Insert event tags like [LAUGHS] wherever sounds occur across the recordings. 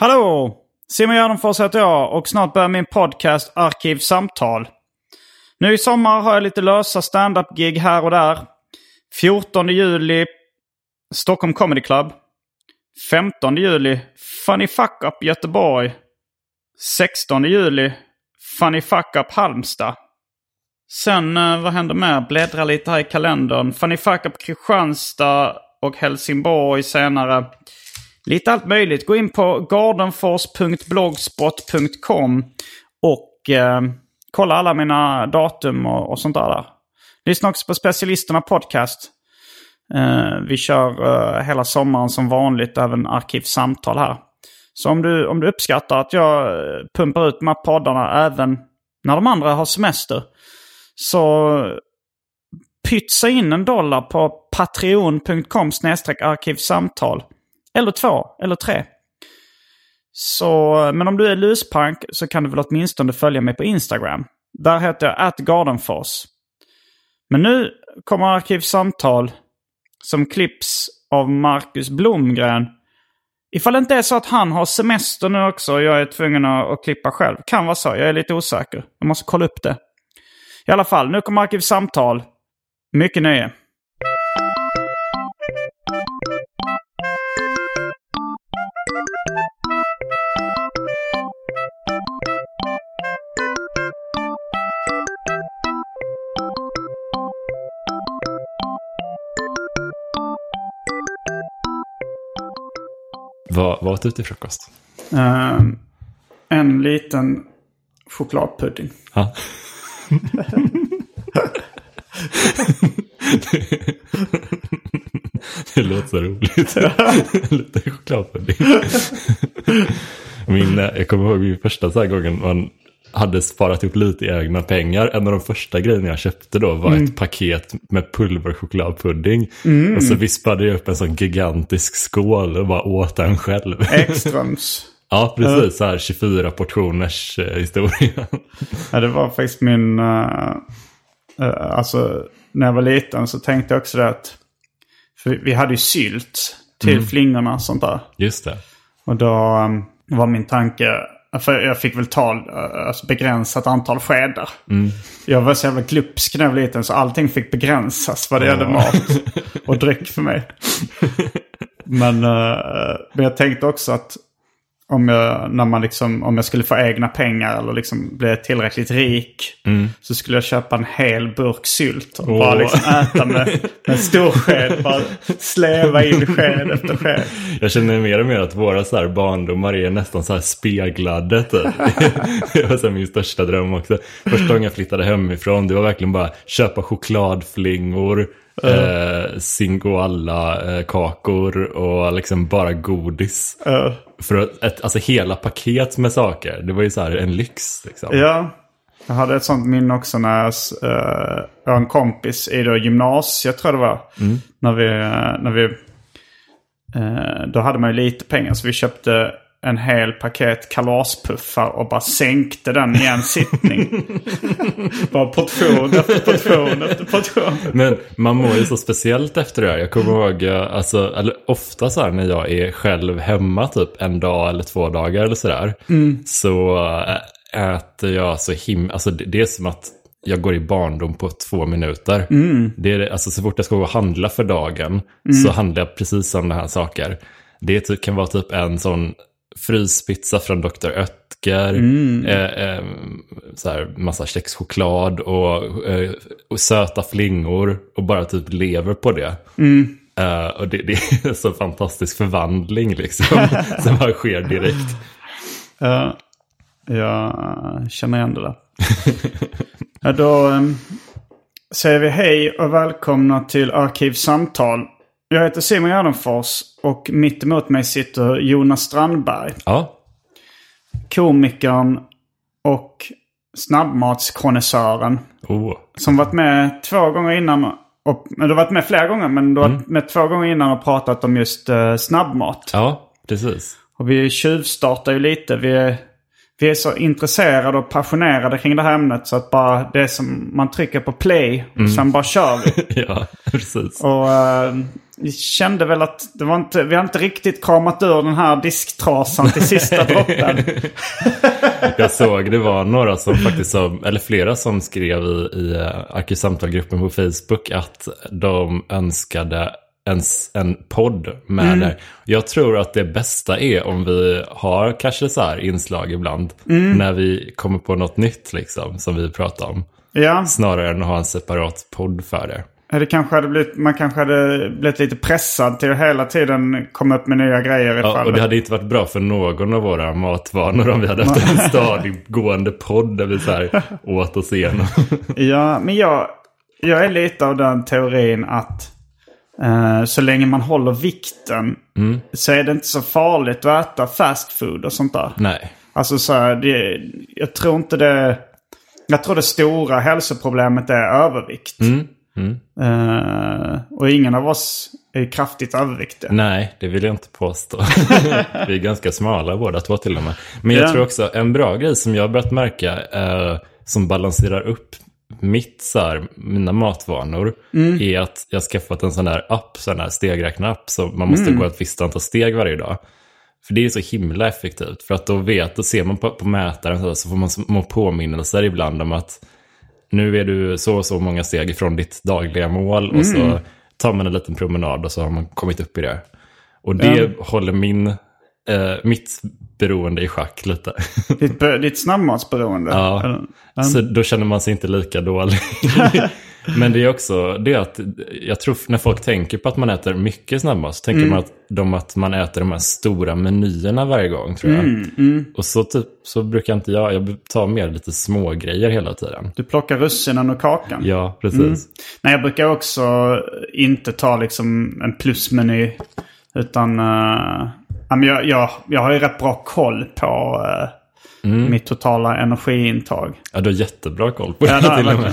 Hallå! Simon Gärdenfors heter jag och snart börjar min podcast Arkivsamtal. Nu i sommar har jag lite lösa standup-gig här och där. 14 juli Stockholm Comedy Club. 15 juli Funny Fuck Up Göteborg. 16 juli Funny Fuck Up Halmstad. Sen, eh, vad händer mer? Bläddra lite här i kalendern. Funny Fuck Up Kristianstad och Helsingborg senare. Lite allt möjligt. Gå in på gardenfors.blogspot.com och eh, kolla alla mina datum och, och sånt där. Lyssna också på Specialisterna Podcast. Eh, vi kör eh, hela sommaren som vanligt, även arkivsamtal här. Så om du, om du uppskattar att jag eh, pumpar ut de här poddarna även när de andra har semester. Så pytsa in en dollar på patreon.com arkivsamtal. Eller två, eller tre. Så, men om du är luspank så kan du väl åtminstone följa mig på Instagram. Där heter jag atgardenfors. Men nu kommer Arkivsamtal som klipps av Marcus Blomgren. Ifall det inte är så att han har semester nu också och jag är tvungen att, att klippa själv. Kan vara så, jag är lite osäker. Jag måste kolla upp det. I alla fall, nu kommer Arkivsamtal. Mycket nöje. Vad, vad åt du till frukost? Eh, en liten chokladpudding. Ja. [LAUGHS] det låter så roligt. Lite chokladpudding. Min, jag kommer ihåg min första så här gången man hade sparat ihop lite egna pengar. En av de första grejerna jag köpte då var ett paket med pulverchokladpudding. Och så vispade jag upp en sån gigantisk skål och bara åt den själv. Ekströms. [LAUGHS] ja, precis. Så här 24 portioners eh, historia. Ja, det var faktiskt min... Uh, alltså, när jag var liten så tänkte jag också det att... För vi hade ju sylt till flingorna och sånt där. Just det. Och då um, var min tanke... För jag fick väl ta uh, alltså begränsat antal skedar. Jag var så jävla glupsk när jag var liten så allting fick begränsas vad det gällde mat och [LAUGHS] dryck för mig. Men, uh, men jag tänkte också att om jag, när man liksom, om jag skulle få egna pengar eller liksom bli tillräckligt rik. Så skulle jag köpa en hel burk sylt och bara Åh. liksom äta med, med stor sked. Bara sleva in sked efter sked. Jag känner mer och mer att våra så här barndomar är nästan så här speglade. Typ. [LAUGHS] det var så min största dröm också. Första gången jag flyttade hemifrån, det var verkligen bara köpa chokladflingor, eh, Singoalla eh, kakor och liksom bara godis. Uh, För ett, alltså hela paket med saker, det var ju så här en lyx. Liksom. ja, jag hade ett sånt minne också när jag, uh, jag har en kompis i då gymnasiet tror jag det var. När vi, eh, när vi eh, då hade man ju lite pengar så vi köpte en hel paket kalaspuffar och bara sänkte den i en sittning. [LAUGHS] bara portion efter portion efter portion. Men man mår ju så speciellt efter det här. Jag kommer ihåg, eh, alltså, eller ofta så här när jag är själv hemma typ en dag eller två dagar eller sådär. Så äh, äter jag så himla, alltså det, det är som att jag går i barndom på två minuter. Det är, alltså så fort jag ska gå och handla för dagen så handlar jag precis sådana här saker. Det typ, kan vara typ en sån fryspizza från Dr. Oetker. Eh, eh, så här, massa kexchoklad och, eh, och söta flingor. Och bara typ lever på det. Eh, och det, det är [LAUGHS] så fantastisk förvandling liksom. [LAUGHS] som bara sker direkt. Ja, jag känner igen det där. ja, då um, säger vi hej och välkomna till Arkivsamtal. Jag heter Simon Gärdenfors och mitt emot mig sitter Jonas Strandberg. Ja, Komikern och snabbmatskonnässören. oh. Som varit med två gånger innan. Och, du har varit med flera gånger men du har varit med två gånger innan och pratat om just uh, snabbmat. ja precis. Och vi tjuvstartar ju lite. Vi är, vi är så intresserade och passionerade kring det här ämnet så att bara det som man trycker på play och sen bara kör vi. [LAUGHS] ja, precis. Och eh, vi kände väl att det var inte, vi har inte riktigt kramat ur den här disktrasan till sista [LAUGHS] droppen. Jag såg det var några som faktiskt, som, eller flera som skrev i, i eh, Arkivsamtalgruppen på Facebook att de önskade en, en podd med där. Jag tror att det bästa är om vi har kanske så här inslag ibland när vi kommer på något nytt liksom som vi pratar om. ja, Snarare än att ha en separat podd för det. Det kanske hade blivit, man kanske hade blivit lite pressad till att hela tiden komma upp med nya grejer Ja, och det hade inte varit bra för någon av våra matvanor om vi hade haft en stadigående podd där vi så här [LAUGHS] åt oss igenom. Ja, men jag, jag är lite av den teorin att eh, så länge man håller vikten så är det inte så farligt att äta fast food och sånt där. Nej. Alltså så här, det, jag tror inte det... Jag tror det stora hälsoproblemet är övervikt. Eh, och ingen av oss är kraftigt överviktiga. Nej, det vill jag inte påstå. [LAUGHS] vi är ganska smala båda två till och med. Men jag Ja. tror också en bra grej som jag har börjat märka eh, som balanserar upp mitt, så här, mina matvanor är att jag skaffat en sån där app, sån där stegräknarapp, så man måste gå ett visst antal steg varje dag. För det är så himla effektivt. För att då vet, då ser man på, på mätaren så, så får man små påminnelser ibland om att nu är du så och så många steg ifrån ditt dagliga mål och så tar man en liten promenad och så har man kommit upp i det. Och det håller min, eh, mitt beroende i schack lite. Ditt, ditt snabbmatsberoende. Ja. Eller- Så då känner man sig inte lika dålig. [LAUGHS] Men det är också det att jag tror när folk tänker på att man äter mycket snabbmat så tänker man att de att man äter de här stora menyerna varje gång tror jag. Och så, typ, så brukar inte jag, jag tar mer lite små grejer hela tiden. Du plockar russinen ur kakan. Ja, precis. Nej, jag brukar också inte ta liksom en plusmeny. Utan uh, ja, jag, jag, jag har ju rätt bra koll på eh, mitt totala energiintag. Ja, du har jättebra koll på Ja, det jag till och med.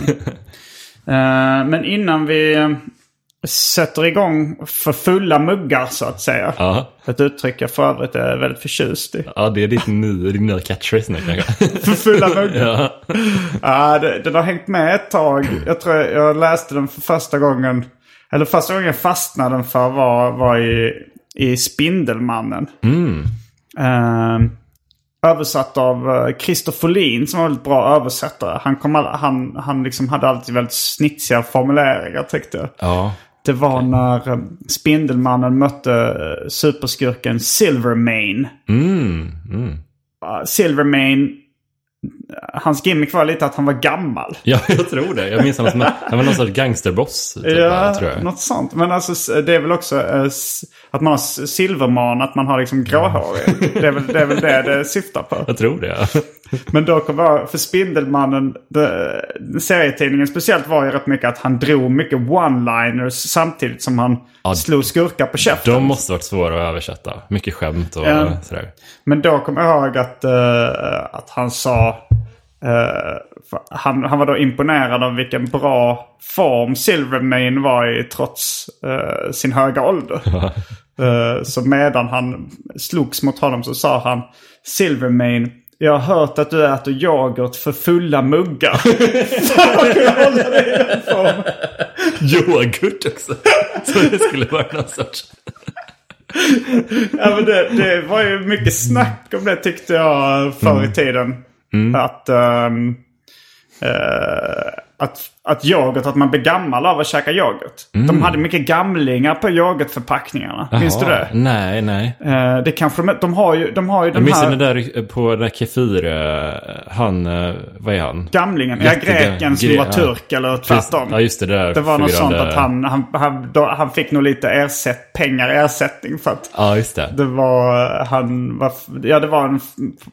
Eh, men innan vi sätter igång för fulla muggar så att säga. Ja. Ett uttryck jag för övrigt är väldigt förtjust i. ja, det är ditt nya, din nya catchphrase nu kanske. [LAUGHS] För fulla muggar. ja. Ja, det, den har hängt med ett tag. Jag tror jag, jag läste den för första gången. Eller första gången jag fastnade den för var, var i, i Spindelmannen. Eh, översatt av uh, Christer Folin som var väldigt bra översättare. Han, kom all, han, han liksom hade alltid väldigt snitsiga formuleringar tyckte jag. ja. Det var när eh, Spindelmannen mötte uh, superskurken Silvermane. Mm, mm. Uh, Silvermane, hans gimmick var lite att han var gammal. [LAUGHS] Ja, jag tror det. Jag minns honom som han var någon sorts gangsterboss. Typ, Ja, tror jag. något sånt. Men alltså det är väl också s- att man har silverman, att man har liksom gråhårig. Det är väl det är väl det, det syftar på. Jag tror det. Ja. Men då jag, för Spindelmannen, det, serietidningen speciellt var ju rätt mycket att han drog mycket one-liners samtidigt som han slog skurkar på käften. De måste varit svåra att översätta. Mycket skämt och Ja. sådär. Men då kom jag ihåg att, eh, att han sa... för han, han var då imponerad av vilken bra form Silvermane var i trots eh, sin höga ålder. Eh, så medan han slogs mot honom så sa han Silvermane, jag har hört att du äter yoghurt för fulla muggar. [LAUGHS] Yoghurt också. Så det skulle vara någon sorts... Ja, men det, det var ju mycket snack om det tyckte jag förr i tiden. Mm. Att, um, uh, att, att yoghurt, att man blir gammal av att käka yoghurt. De hade mycket gamlingar på yoghurtförpackningarna. Minns du det? Nej, nej. Eh, det kanske de, de har ju, de har ju Jag den minns här den där på den där Kefir, eh, han, eh, vad är han? gamlingen. Ja, greken som gre- var ja. turk eller tvärtom. Ja, just det där. Det var något sånt att han, han, han, då, han fick nog lite ersätt, pengar i ersättning för att Ja, just det. det var, han var, ja det var en,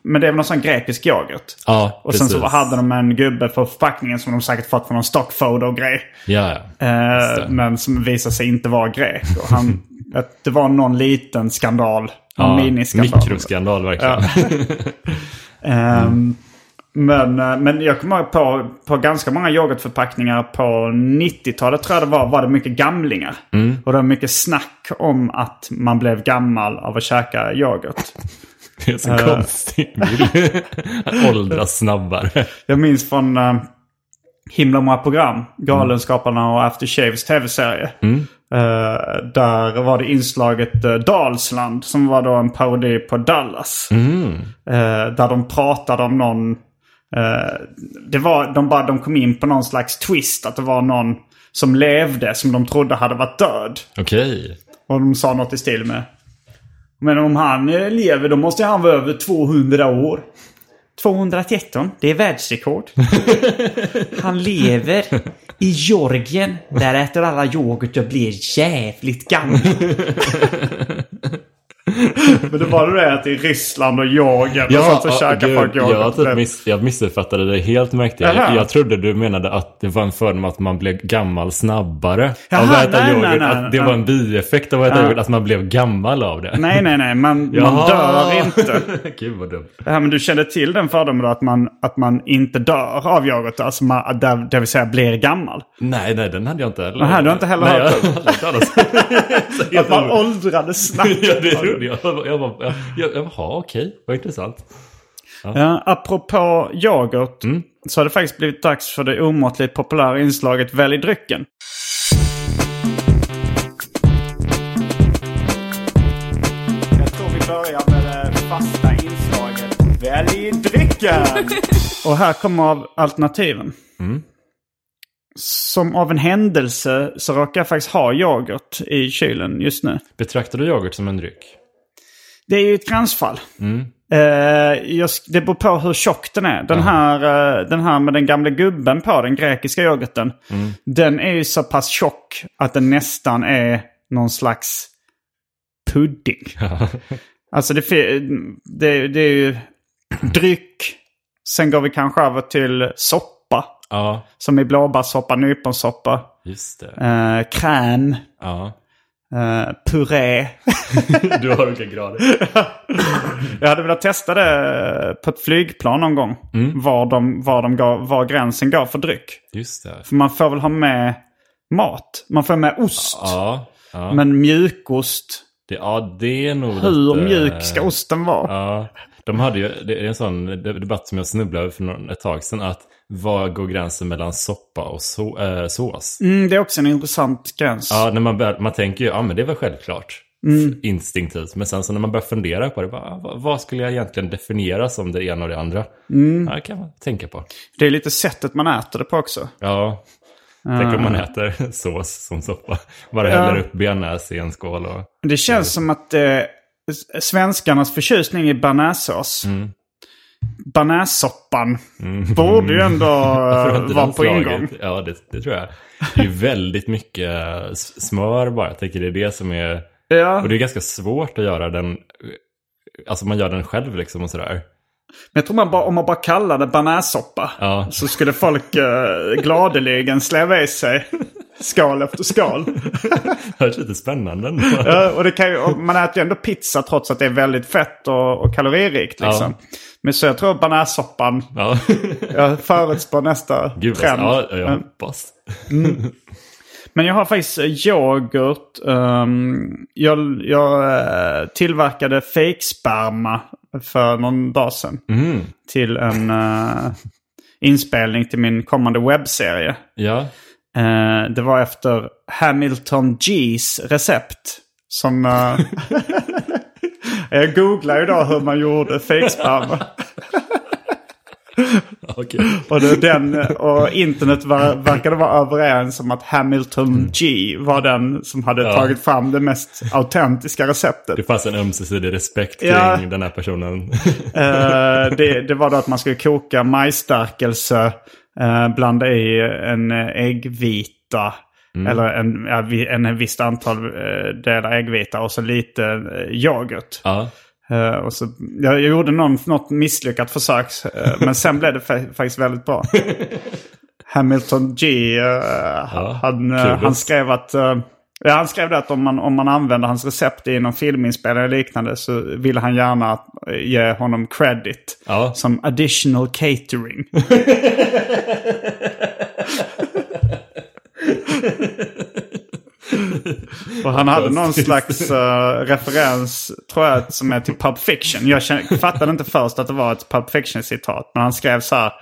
men det var någon sån grekisk yoghurt. Ja, Och sen så precis. hade de en gubbe på förpackningen som de säkert fått från någon stockphoto-grej. Ja, ja. Eh, men som visade sig inte vara grek. Och han, [LAUGHS] det var någon liten skandal. Någon ja miniskandal. Mikroskandal verkligen. [LAUGHS] Ehm, men, eh, men jag kommer på, på ganska många yoghurtförpackningar på 90-talet tror jag det var, var det mycket gamlingar. Och det var mycket snack om att man blev gammal av att käka yoghurt. [LAUGHS] Det är så konstigt. Att åldras snabbare. Jag minns från uh, himla många program. Galenskaparna och After Shaves tv-serie. Eh, där var det inslaget uh, Dalsland som var då en parodi på Dallas. Eh, där de pratade om någon... det var, de, bara, de kom in på någon slags twist. Att det var någon som levde som de trodde hade varit död. Okej. Och de sa något i stil med. Men om han lever då måste han vara över 200 år. 213, det är världsrekord. [LAUGHS] han lever i Georgien. Där äter alla yoghurt och blir jävligt gamla. [LAUGHS] [LAUGHS] Men det var det att i Ryssland och Georgien och sånt så käkar gud, folk yoghurt. jag, typ miss, jag missuppfattade det helt märkte jag. Jag trodde du menade att det var en fördom att man blev gammal snabbare Jaha, av att äta nej, yoghurt. nej, nej, att det var en bieffekt av att äta Ja. yoghurt, att man blev gammal av det. Nej, nej, nej. Man, man dör inte. [LAUGHS] Gud vad dumt. Här, men du kände till den fördomen då att man, att man inte dör av yoghurt? Alltså man, det, det vill säga blir gammal. Nej, nej, den hade jag inte heller. Nähä, du har inte heller nej, hört jag om. [LAUGHS] Att man åldrades snabbt. Ja, det trodde jag. Jag jag bara, jag, jag, jaha, okej, vad intressant. Ja, apropå yoghurt så har det faktiskt blivit dags för det omåttligt populära inslaget Välj drycken. Jag tror vi börjar med det fasta inslaget Välj drycken! [LAUGHS] Och här kommer av alternativen. Som av en händelse så råkar jag faktiskt ha yoghurt i kylen just nu. Betraktar du yoghurt som en dryck? Det är ju ett gränsfall. Eh, jag, sk- det beror på hur tjock den är. Den, här, eh, den här med den gamla gubben på, den grekiska yoghurten. Den är ju så pass tjock att den nästan är någon slags pudding. [LAUGHS] alltså det, det, det är ju dryck. Sen går vi kanske över till soppa. Ja, Som i blåbärssoppa, nyponsoppa. just det. Eh, kräm. Ja. Eh, puré. [LAUGHS] Du har olika grader. [LAUGHS] Jag hade velat testa det på ett flygplan någon gång. Var, de, var, de gav, var gränsen går för dryck. Just det. För man får väl ha med mat. Man får med ost. Ja, ja. Men mjukost. Det, ja, det är nog Hur lite- mjuk ska osten vara? Ja, de hade ju, det är en sån debatt som jag snubblade över för ett tag sedan. Att vad går gränsen mellan soppa och så, äh, sås? Mm, det är också en intressant gräns. Ja, när man, bör, man tänker ju, ja men det var självklart. Mm. Instinktivt. Men sen så när man börjar fundera på det, bara, ah, vad, skulle jag egentligen definiera som det ena och det andra? Mm. Ja, det kan man tänka på. Det är lite sättet man äter det på också. Ja, tänk om man äter [LAUGHS] sås som soppa. Bara häller upp bearnaise i en skål och... Det känns som att eh, svenskarnas förtjusning i bearnaisesås. Mm. Bearnaisesoppan borde ju ändå [LAUGHS] eh, vara på ingång. Ja, det, det tror jag. Det är ju väldigt mycket s- smör bara. Jag tänker det är det som är... Ja. Och det är ganska svårt att göra den... Alltså man gör den själv liksom och sådär. Men jag tror man bara, om man bara kallar det bearnaisesoppa Ja. så skulle folk eh, gladeligen släva i sig [LAUGHS] skal efter skal. [LAUGHS] Det är lite spännande. Ja, och det kan ju, och man äter ju ändå pizza trots att det är väldigt fett och, och kaloririkt. Liksom. Men så jag tror bearnaisesoppan, Ja, [LAUGHS] jag förutspår nästa gud trend. alltså. Ja, jag hoppas. Men jag har faktiskt eh, yoghurt. ehm, jag jag eh, tillverkade fejksperma för någon dag sedan. Till en eh, inspelning till min kommande webbserie. Ja, Eh, det var efter Hamilton G's recept. Som... eh, [LAUGHS] jag googlar ju då hur man gjorde fejksperma. [LAUGHS] Okej. Och, den, och internet var, verkade vara överens om att Hamilton G var den som hade Ja. tagit fram det mest autentiska receptet. Det fanns en ömsesidig respekt kring Ja. den här personen. [LAUGHS] Eh, det, det var då att man skulle koka majsstärkelse, uh, blanda i en eh, äggvita. Eller en, ja, vi- en visst antal eh, delar äggvita och så lite uh, yoghurt. ja. Eh, och så, jag, jag gjorde någon, något misslyckat försök, eh, [LAUGHS] men sen blev det fa- faktiskt väldigt bra. [LAUGHS] Hamilton G, eh, han, eh, kudos. han skrev att... eh, Ja, han skrev att om man, om man använder hans recept i någon filminspelning eller liknande så ville han gärna eh, ge honom credit. Ja. Som additional catering. [LAUGHS] Och han hade någon slags eh, referens, tror jag, som är till Pulp Fiction. Jag känner, fattade inte först att det var ett Pulp Fiction-citat. Men han skrev så här,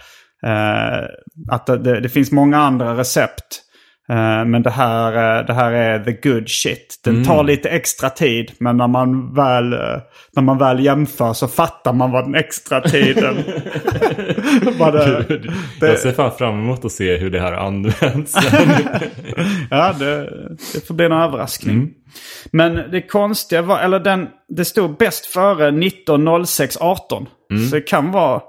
eh, att det, det finns många andra recept. Eh, men det här, eh, det här är the good shit. Den tar lite extra tid, men när man, väl, eh, när man väl jämför så fattar man vad den extra tiden... [LAUGHS] vad det, det, Jag ser fan fram emot att se hur det här används. [LAUGHS] Ja, det, det får bli en överraskning. Men det konstiga var, eller den, det stod bäst före 19.06.18. Så det kan vara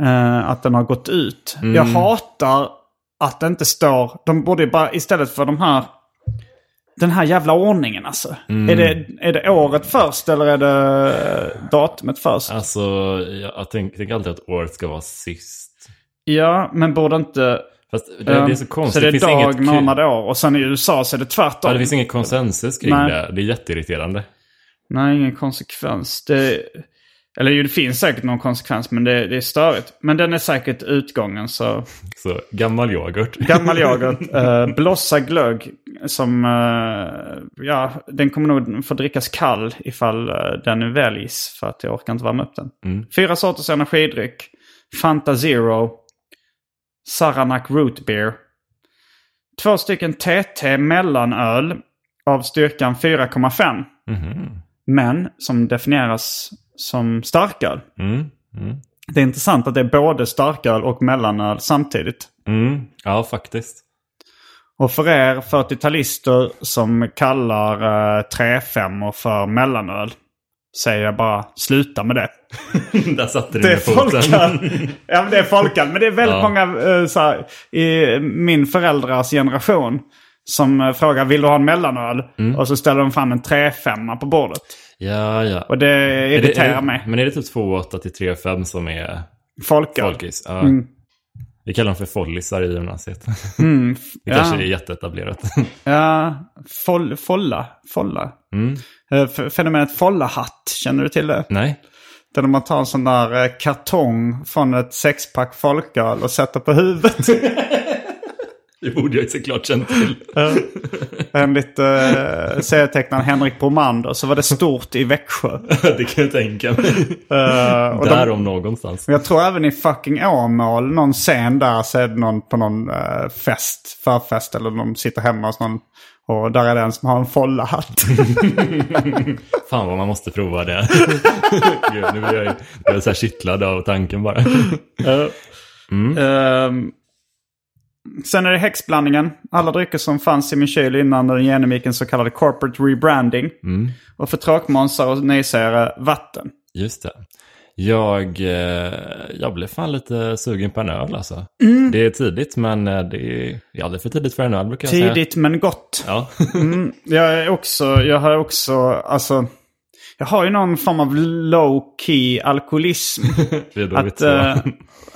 eh, att den har gått ut. Jag hatar att det inte står, de borde bara istället för de här, den här jävla ordningen alltså. Är, det, är det året först eller är det eh, datumet först? alltså, jag, tänker tänker alltid att året ska vara sist. Ja, men borde inte... Fast det, det är så eh, konstigt. Så det är finns dag, inget månad, år. Och sen i USA så är det tvärtom. Ja, det finns ingen konsensus kring Nej. det. Det är jätteirriterande. Nej, ingen konsekvens. Det, eller ju, det finns säkert någon konsekvens, men det, det är störigt. Men den är säkert utgången, så... [LAUGHS] Så gammal yoghurt. Gammal yoghurt. Uh, [LAUGHS] blossa glögg som... eh, ja, den kommer nog få drickas kall ifall eh, den väljs. För att jag orkar inte värma upp den. Fyra sorters energidryck. Fanta Zero. Saranac Root Beer. Två stycken TT mellanöl av styrkan 4,5. Men som definieras som starköl. Mm. Det är intressant att det är både starköl och mellanöl samtidigt. Mm. Ja, faktiskt. Och för er 40-talister som kallar uh, 3-5 för mellanöl säger jag bara sluta med det. [LAUGHS] Där satte du Det är folköl. [LAUGHS] ja, men det är folköl. Men det är väldigt Ja. många eh, så här, i min föräldrars generation som uh, frågar vill du ha en mellanöl? Mm. Och så ställer de fram en 3-5 på bordet. Ja, ja. Och det Är det- irriterar är det, mig. Men är det typ 2,8 till 3,5 som är Folköl. folkis? Ja. Mm. Vi kallar dem för follisar i gymnasiet. [LAUGHS] det ja. kanske är jätteetablerat. Ja, foll, folla. Folla. Mm. Eh, Fenomenet follahatt, känner du till det? Nej. Där man tar en sån där eh, kartong från ett sexpack folköl och sätter på huvudet. [LAUGHS] Det borde jag såklart känt till. Enligt uh, serietecknaren Henrik Bromander så var det stort i Växjö. [LAUGHS] det kan jag tänka mig. Eh, och Där de, om någonstans. jag tror även i fucking Åmål, någon scen där så är det någon på någon eh, fest, förfest eller de sitter hemma hos någon. Och där är det en som har en follahatt. [LAUGHS] Fan vad man måste prova det. [LAUGHS] Gud, nu blir jag, jag är så här kittlad av tanken bara. Ehm, sen är det häxblandningen. Alla drycker som fanns i min kyl innan den genomgick en så kallad corporate rebranding. Och för tråkmånsar och nejsägare, vatten. Just det. Jag, eh, jag blev fan lite sugen på en öl alltså. Mm. Det är tidigt men eh, det är, aldrig för tidigt för en öl brukar jag säga. Tidigt men gott. Ja. [LAUGHS] Jag är också, jag har också, alltså, jag har ju någon form av low key alkoholism. [LAUGHS] att, två.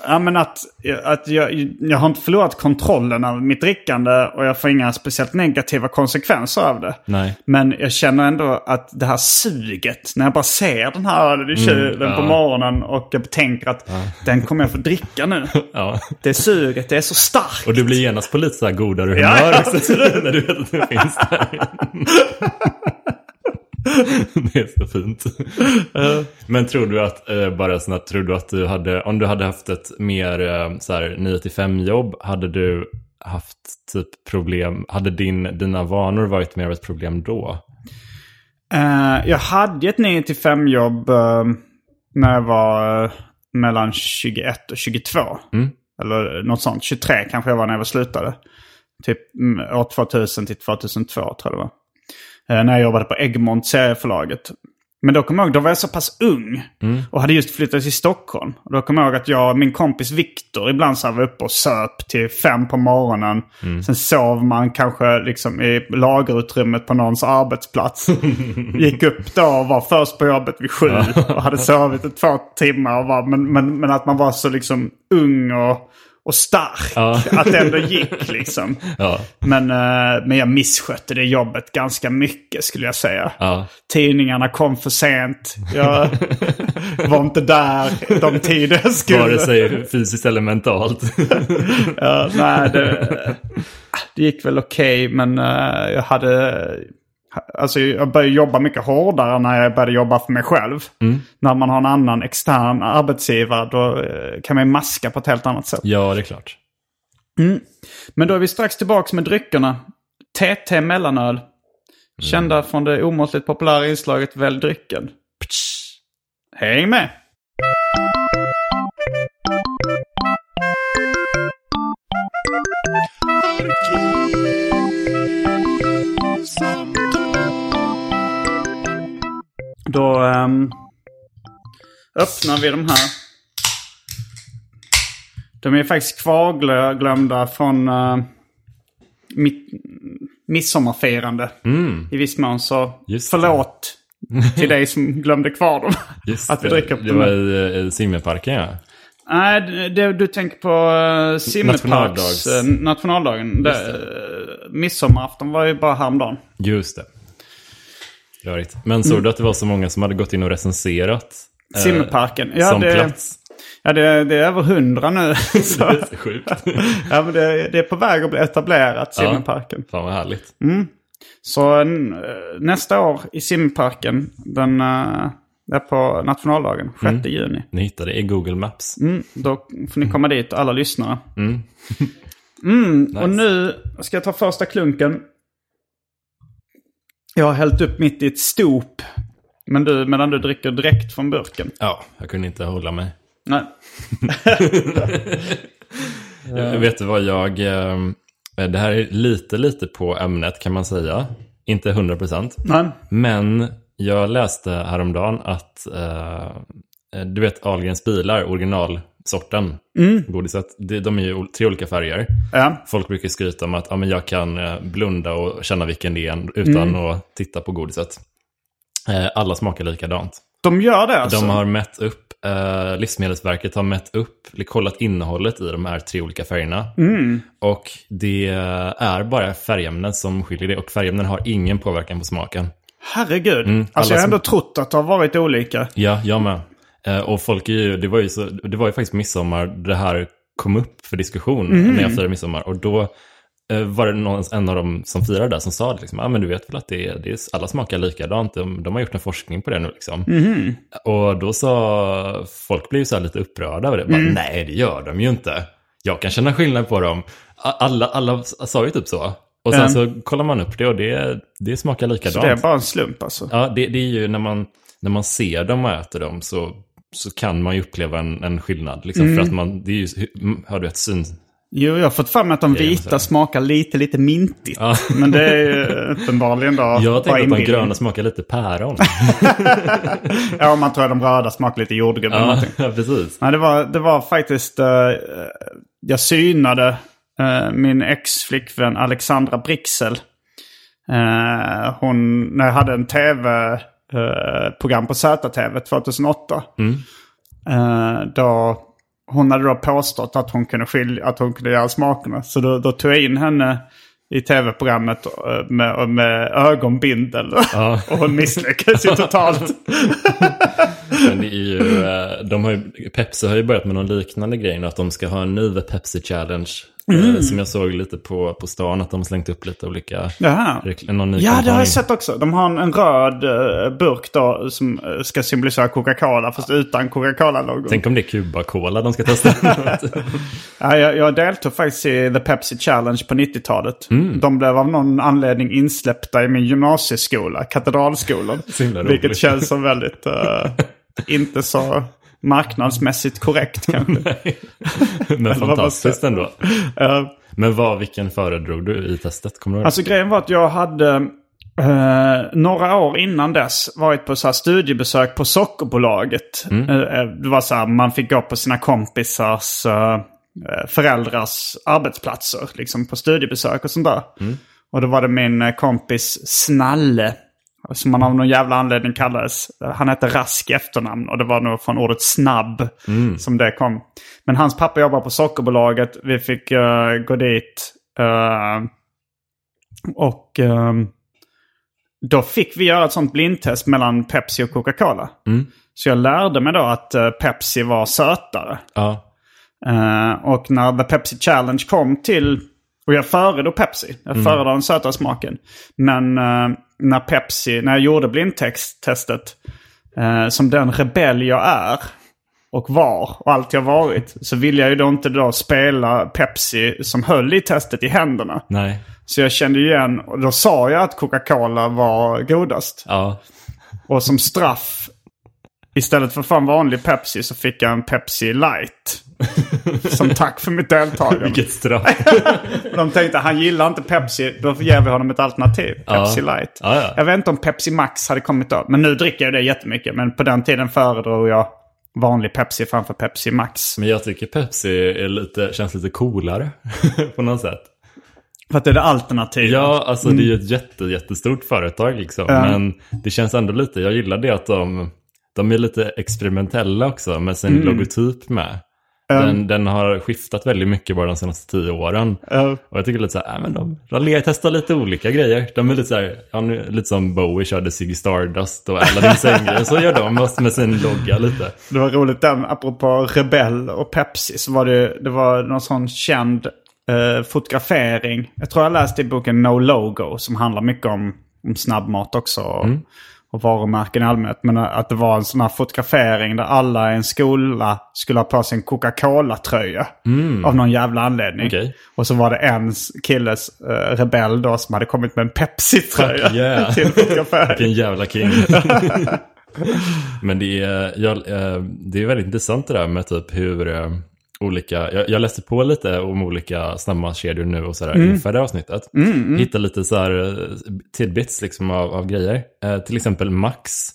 Ja men att, att jag, jag har inte förlorat kontrollen av mitt drickande och jag får inga speciellt negativa konsekvenser av det. Nej. Men jag känner ändå att det här suget, när jag bara ser den här ölen i kylen ja. på morgonen och jag tänker att den kommer jag få dricka nu. [LAUGHS] Ja. Det suget, det är så starkt. Och du blir genast på lite så här godare Ja, humör ja, också, [LAUGHS] när du vet att det finns där. [LAUGHS] [LAUGHS] det är så fint. Men tror du att, eh, bara snabbt, tror du att du hade, om du hade haft ett mer eh, så här 9-5 jobb, hade du haft typ problem, hade din, dina vanor varit mer av ett problem då? Eh, jag hade ett 9 5 jobb eh, när jag var eh, mellan 21 och 22. Eller något sånt. 23 kanske jag var när jag slutade. Typ mm, år 2000 till 2002 tror jag det var. Eh, när jag jobbade på Egmont serieförlaget. Men då kommer jag ihåg, då var jag så pass ung. Och hade just flyttat till Stockholm. Och då kommer jag ihåg att jag och min kompis Viktor ibland så var uppe och söp till fem på morgonen. Sen sov man kanske liksom i lagerutrymmet på någons arbetsplats. [LAUGHS] Gick upp då och var först på jobbet vid sju. Och hade sovit i två timmar. Var, men, men, men att man var så liksom ung och, och stark. Ja. Att det ändå gick liksom. [LAUGHS] Ja, Men, eh, men jag misskötte det jobbet ganska mycket skulle jag säga. ja. Tidningarna kom för sent. Jag [LAUGHS] var inte där de tider jag skulle. Vare sig fysiskt eller mentalt. [LAUGHS] Ja, nej, det, det gick väl okej, men eh, jag hade... Alltså jag började jobba mycket hårdare när jag började jobba för mig själv. När man har en annan extern arbetsgivare då eh, kan man maska på ett helt annat sätt. ja, det är klart. Men då är vi strax tillbaka med dryckerna. TT mellanöl. Kända från det omåttligt populära inslaget Välj drycken. Ptsch. Häng med! Då ehm, öppnar vi de här. De är faktiskt kvarglömda från uh, mitt midsommarfirande. I viss mån. Så Mm. Just det. förlåt till dig som glömde kvar dem. [LAUGHS] Just att vi det. dricker Det dem. var i, i simmerparken ja. Nej, det, det, du tänker på Nationaldags- uh, nationaldagen. Det, uh, midsommarafton var ju bara häromdagen. Just det. Rörigt. Men såg du att det var så många som hade gått in och recenserat? eh, Simmerparken. Ja, som det- plats? Ja, det, det är över hundra nu. Så, [LAUGHS] Det är så sjukt. ja, men det, det är på väg att bli etablerat, Simmerparken. Fan vad härligt. Så n- eh, nästa år i simparken, den eh, är på nationaldagen, 6 juni. Ni hittade det i Google Maps. Mm, då får ni komma dit, alla lyssnare. Mm. Mm, Och nu ska jag ta första klunken. Jag har hällt upp mitt i ett stop. Men du, medan du dricker direkt från burken. Ja, jag kunde inte hålla mig. Nej. Jag [LAUGHS] vet du vad jag... eh, Det här är lite, lite på ämnet kan man säga. Inte 100%. Nej. Men jag läste häromdagen att eh, du vet Ahlgrens bilar, originalsorten, godiset, det, de är ju tre olika färger. Ja. Folk brukar skryta om att ja, men jag kan eh, blunda och känna vilken det är utan att titta på godiset. Eh, alla smakar likadant. De gör det alltså? De har mätt upp, eh, Livsmedelsverket har mätt upp, kollat innehållet i de här tre olika färgerna. Och det är bara färgämnen som skiljer det. Och färgämnen har ingen påverkan på smaken. Herregud. Mm, alltså jag har ändå trott att det har varit olika. Ja, jag med. Eh, och folk är ju, det var ju, så, det var ju faktiskt midsommar det här kom upp för diskussion när jag firade midsommar. Och då eh, var det någon, en av dem som firade där som sa det, liksom, ah, men du vet väl att det är, det är, alla smakar likadant. De, de har gjort en forskning på det nu liksom. Och då sa, folk blev så här lite upprörda över det. Bara, Nej, det gör de ju inte. Jag kan känna skillnad på dem. Alla, alla sa ju typ så. Och sen Ja. så kollar man upp det och det, det smakar Så likadant. det är bara en slump alltså. Ja, det, det är ju när man, när man ser dem och äter dem så, så kan man ju uppleva en, en skillnad. Liksom, Mm. För att man, det är ju, har du ett syn... Jo, jag har fått för mig att de vita smakar lite, lite mintigt. Ja. [LAUGHS] Men det är ju uppenbarligen då Jag tänkte att de gröna smakar lite päron. [LAUGHS] Ja, man tror att de röda smakar lite jordgubb eller ja, någonting. [LAUGHS] precis. Nej, det var, det var faktiskt... eh, jag synade eh, min ex-flickvän Alexandra Brixel. Eh, hon, när jag hade en tv-program på ZTV 2008. Eh, då, hon hade då påstått att hon kunde, skilja, att hon kunde göra smakerna. Så då, då tog jag in henne i tv-programmet eh, med, med ögonbindel. Ja. [LAUGHS] och hon misslyckades ju totalt. [LAUGHS] Men det är ju, eh, de har ju, Pepsi har ju börjat med någon liknande grej nu, att de ska ha en ny Pepsi Challenge. Eh, Som jag såg lite på, på stan, att de har slängt upp lite olika... Jaha. Någon ny Ja, det har kampanj. jag sett också. De har en, en röd eh, burk då som eh, ska symbolisera Coca-Cola fast utan Coca-Cola-logon. Tänk om det är Cuba-Cola de ska testa. [LAUGHS] Ja, jag, jag deltog faktiskt i The Pepsi Challenge på 90-talet. Mm. De blev av någon anledning insläppta i min gymnasieskola, Katedralskolan. Vilket känns som väldigt, eh, [LAUGHS] inte så marknadsmässigt korrekt kanske. [LAUGHS] Men fantastiskt ändå. Eh, Men vad, vilken föredrog du i testet? Kommer du? Alltså grejen var att jag hade eh, några år innan dess varit på så här studiebesök på Sockerbolaget. Eh, eh, det var så här, man fick gå på sina kompisars eh, föräldrars arbetsplatser. Liksom på studiebesök och sånt där. Och då var det min kompis Snalle. Som han av någon jävla anledning kallades. Han hette Rask efternamn och det var nog från ordet snabb som det kom. Men hans pappa jobbar på Sockerbolaget. Vi fick eh, gå dit. eh, och ehm, då fick vi göra ett sånt blindtest mellan Pepsi och Coca-Cola. Så jag lärde mig då att eh, Pepsi var sötare. Ja. Eh, och när The Pepsi Challenge kom till... Och jag föredrog Pepsi. Jag föredrar den söta smaken. Men eh, när Pepsi, när jag gjorde blindtestet, eh, som den rebell jag är och var och alltid har varit, så ville jag ju då inte då spela Pepsi som höll i testet i händerna. Nej. Så jag kände igen, och då sa jag att Coca-Cola var godast. Ja. Och som straff, istället för fan vanlig Pepsi så fick jag en Pepsi light. [LAUGHS] som tack för mitt deltagande. Vilket straff. [LAUGHS] De tänkte han gillar inte Pepsi, då ger vi honom ett alternativ. Pepsi light. Ja, ja. Jag vet inte om Pepsi Max hade kommit då. Men nu dricker jag det jättemycket. Men på den tiden föredrog jag vanlig Pepsi framför Pepsi Max. Men jag tycker Pepsi är lite, känns lite coolare. [LAUGHS] på något sätt. För att det är det alternativet. Ja, alltså det är ju ett jätte, jättestort företag liksom. Men det känns ändå lite, jag gillar det att de, de är lite experimentella också med sin logotyp med. Den, den har skiftat väldigt mycket bara de senaste tio åren. Ja. Och jag tycker lite så här, äh, men de, le- testar lite olika grejer. De är lite så här, ja, nu, lite som Bowie körde Ziggy Stardust och Aladdin Sängre. Så gör de med, med sin logga lite. Det var roligt den, apropå Rebell och Pepsi, så var det, det var någon sån känd eh, fotografering. Jag tror jag läste i boken No Logo som handlar mycket om, om snabbmat också. Och, och varumärken i allmänhet. Men att det var en sån här fotografering där alla i en skola skulle ha på sig en Coca-Cola-tröja. Av någon jävla anledning. Okej. Och så var det en killes eh, rebell då som hade kommit med en Pepsi-tröja. Yeah. [LAUGHS] till fotografering. Vilken jävla king. [LAUGHS] Men det är, jag, eh, det är väldigt intressant det där med typ hur eh, olika, jag, jag läste på lite om olika snabbmatskedjor nu och sådär inför det här avsnittet. Hittade lite så här eh, tidbits liksom av, av grejer. Eh, till exempel Max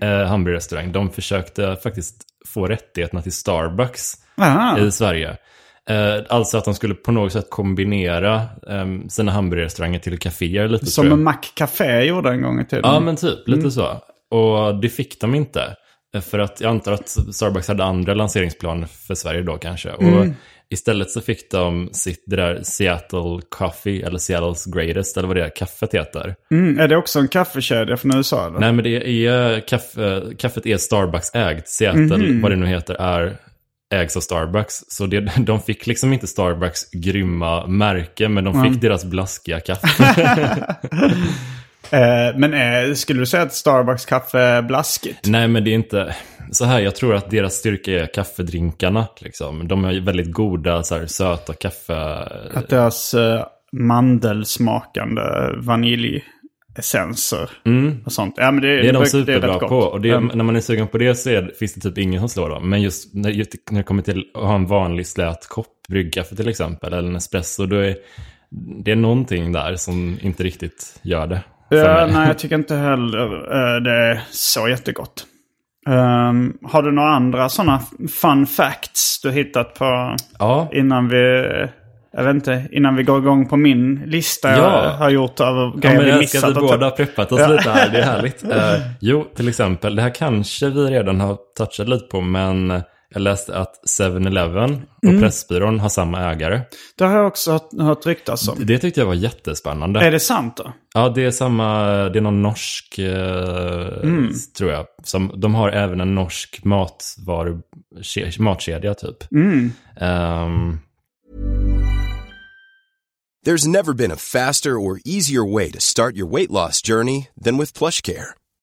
eh, hamburgerrestaurang, de försökte faktiskt få rättigheterna till Starbucks Aha. i Sverige. Eh, alltså att de skulle på något sätt kombinera eh, sina hamburgerrestauranger till kaféer lite Som en Mac-café gjorde en gång i tiden. Ja, men typ. Lite så. Och det fick de inte. För att jag antar att Starbucks hade andra lanseringsplaner för Sverige då kanske. Och istället så fick de sitt det där Seattle Coffee, eller Seattle's Greatest, eller vad det är, kaffet heter. Mm, är det också en kaffekedja från USA? Eller? Nej, men det är, kaffe, kaffet är Starbucks ägt. Seattle, vad det nu heter, är ägs av Starbucks. Så det, [LAUGHS] de fick liksom inte Starbucks grymma märke, men de fick deras blaskiga kaffe. [LAUGHS] [LAUGHS] Eh, men eh, skulle du säga att Starbucks kaffe är blaskigt? Nej, men det är inte så här. Jag tror att deras styrka är kaffedrinkarna. Liksom. De är väldigt goda, så här, söta kaffe. Att deras eh, mandelsmakande vaniljessenser och sånt. Ja, men det, Mm. Det är de superbra gott. på. Och det, Mm. när man är sugen på det så är, finns det typ ingen som slår dem. Men just när, just när det kommer till att ha en vanlig slät kopp bryggkaffe till exempel, eller en espresso, då är det är någonting där som inte riktigt gör det. Ja, nej, jag tycker inte heller eh, det är så jättegott. Ehm, har du några andra sådana fun facts du hittat på Ja. innan vi... Jag vet inte, innan vi går igång på min lista Ja. jag har gjort av Ja, grejer men vi jag älskar missat. att vi båda har preppat oss lite här, det är härligt. Eh, jo, till exempel, det här kanske vi redan har touchat lite på, men jag läste att 7-Eleven och Mm. Pressbyrån har samma ägare. Det har jag också hört, hört ryktas om. Det tyckte jag var jättespännande. Är det sant då? Ja, det är samma, det är någon norsk, eh, Mm. tror jag. Som, de har även en norsk matvaru, ke- matkedja typ. Mm. Ehm, There's never been a faster or easier way to start your weight loss journey than with PlushCare.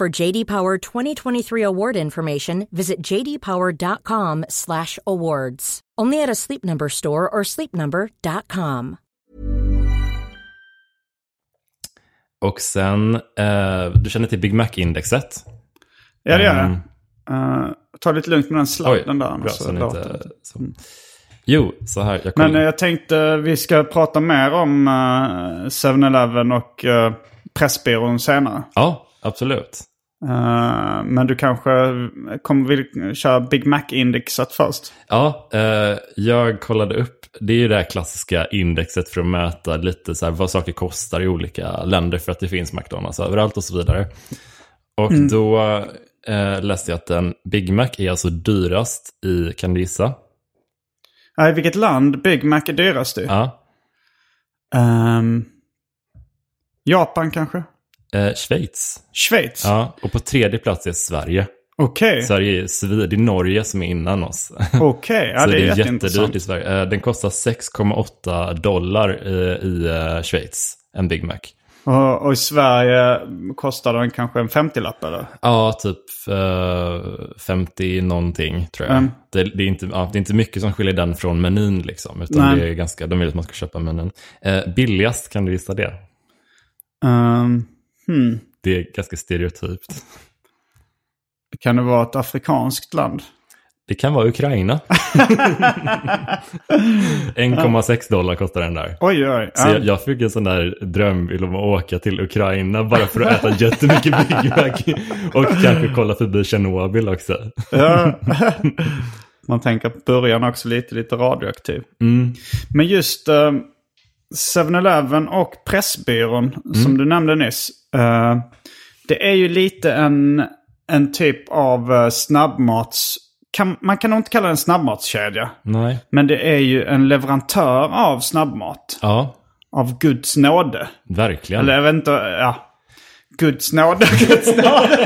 For JD Power 2023 award information, visit jdpower.com/awards. Only at a Sleep Number store or sleepnumber.com. Och sen, eh, du känner till Big Mac-indexet? Ja, det gör jag. Mm. Eh, ta lite lugnt med den sladden där. bra, så inte, så. Jo, så här. Jag Men eh, jag tänkte vi ska prata mer om eh, 7-Eleven och uh, Pressbyrån senare. Ja, absolut. Eh, men du kanske kommer vill köra Big Mac-indexet först? Ja, eh, jag kollade upp. Det är ju det här klassiska indexet för att mäta lite så här vad saker kostar i olika länder för att det finns McDonalds överallt och så vidare. Och då eh, läste jag att en Big Mac är alltså dyrast i, kan du gissa? Nej, vilket land Big Mac är dyrast i? Ja, Ehm, Japan kanske? Eh, Schweiz. Schweiz? Ja, och på tredje plats är Sverige. Okej. Sverige är, Svi- det är Norge som är innan oss. Okej, ja [LAUGHS] så det är, jättedyrt i Sverige. Eh, Den kostar 6,8 dollar i, i eh, Schweiz, en Big Mac. Och, och i Sverige kostar den kanske en 50-lapp eller? Ja, typ eh, 50 någonting tror jag. Mm. Det, det, är inte, ja, det är inte mycket som skiljer den från menyn liksom. Utan Nej. det är ganska, de vill att man ska köpa menyn. Eh, billigast, kan du gissa det? Um, hmm. Det är ganska stereotypt. Kan det vara ett afrikanskt land? Det kan vara Ukraina. [LAUGHS] 1,6 dollar kostar den där. Oj, oj. Så Ja. jag, jag fick en sån där dröm om att åka till Ukraina bara för att äta jättemycket Big Mac. Och kanske kolla förbi Tjernobyl också. Ja. Man tänker att början också lite, lite radioaktiv. Men just eh, 7-Eleven och Pressbyrån som du nämnde nyss. eh, det är ju lite en, en typ av uh, snabbmats... Kan, man kan nog inte kalla det en snabbmatskedja. Nej. Men det är ju en leverantör av snabbmat. Ja, Av Guds nåde. verkligen. Eller jag vet inte, ja. Guds nåde, [LAUGHS] Guds nåde.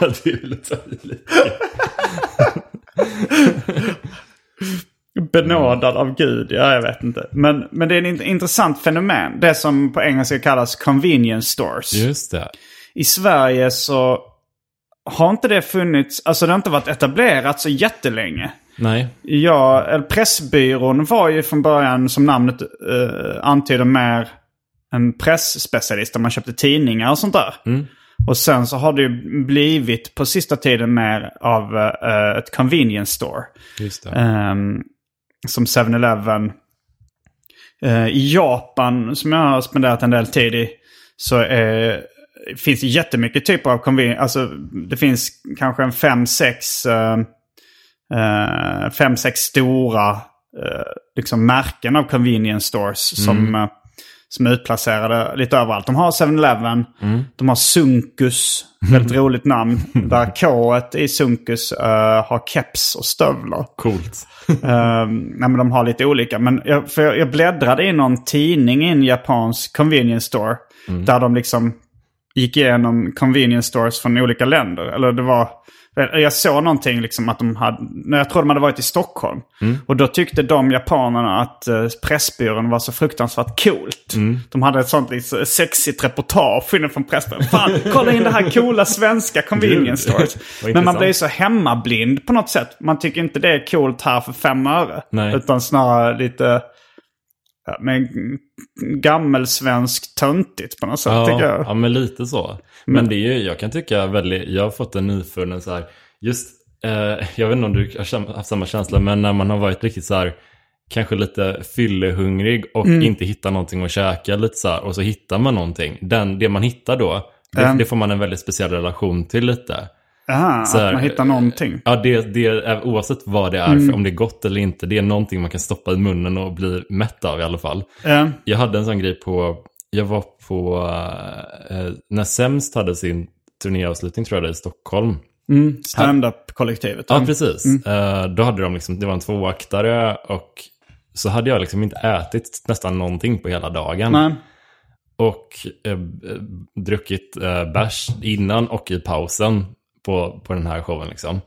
det är väl att ta i lite. Benådad av Gud, ja jag vet inte. Men, men det är ett int- intressant fenomen. Det som på engelska kallas convenience stores. Just det. I Sverige så har inte det funnits, alltså det har inte varit etablerat så jättelänge. Nej. Ja, Pressbyrån var ju från början, som namnet uh, antyder, mer en pressspecialist där man köpte tidningar och sånt där. Och sen så har det ju blivit på sista tiden mer av eh, ett convenience store. Just det. Ehm, som 7-Eleven. Eh, I Japan, som jag har spenderat en del tid i, så eh, finns det jättemycket typer av convenience. Alltså det finns kanske en fem, sex, eh, eh, fem, sex stora eh, liksom märken av convenience stores som, eh, som är utplacerade lite överallt. De har 7-Eleven, de har Sunkus, [LAUGHS] väldigt roligt namn. Där K i Sunkus eh, har keps och stövlar. Coolt. Uh, nej, men de har lite olika. Men jag, för jag, jag bläddrade i någon tidning i en japansk convenience store. Där de liksom gick igenom convenience stores från olika länder. Eller det var Jag jag såg någonting liksom att de hade, när jag tror de hade varit i Stockholm. Mm. Och då tyckte de japanerna att uh, Pressbyrån var så fruktansvärt coolt. Mm. De hade ett sånt lite sexigt reportage inne från Pressbyrån. Fan, kolla in det här coola svenska convenience [LAUGHS] stores. Men man blir så hemmablind på något sätt. Man tycker inte det är coolt här för fem öre. Nej. Utan snarare lite men, gammelsvensk töntigt på något sätt Ja, jag. ja, men lite så. Men det är ju, jag kan tycka väldigt, jag har fått en nyfunnen så här, just, eh, jag vet inte om du har haft samma känsla, men när man har varit riktigt så här, kanske lite fyllehungrig och Mm. inte hittar någonting att käka lite så här, och så hittar man någonting. Den, det man hittar då, det, Mm. det får man en väldigt speciell relation till lite. Aha, Så här, att man hittar någonting. Ja, det, det är, oavsett vad det är, Mm. för om det är gott eller inte, det är någonting man kan stoppa i munnen och bli mätt av i alla fall. Ja. Jag hade en sån grej på, jag var på, eh, när Sämst hade sin turnéavslutning tror jag det i Stockholm. Mm, Stand-up-kollektivet. Ja, precis. Eh, då hade de liksom, det var en tvåaktare och så hade jag liksom inte ätit nästan någonting på hela dagen. Nej. Och eh, eh, druckit eh, bärs innan och i pausen på, på den här showen liksom.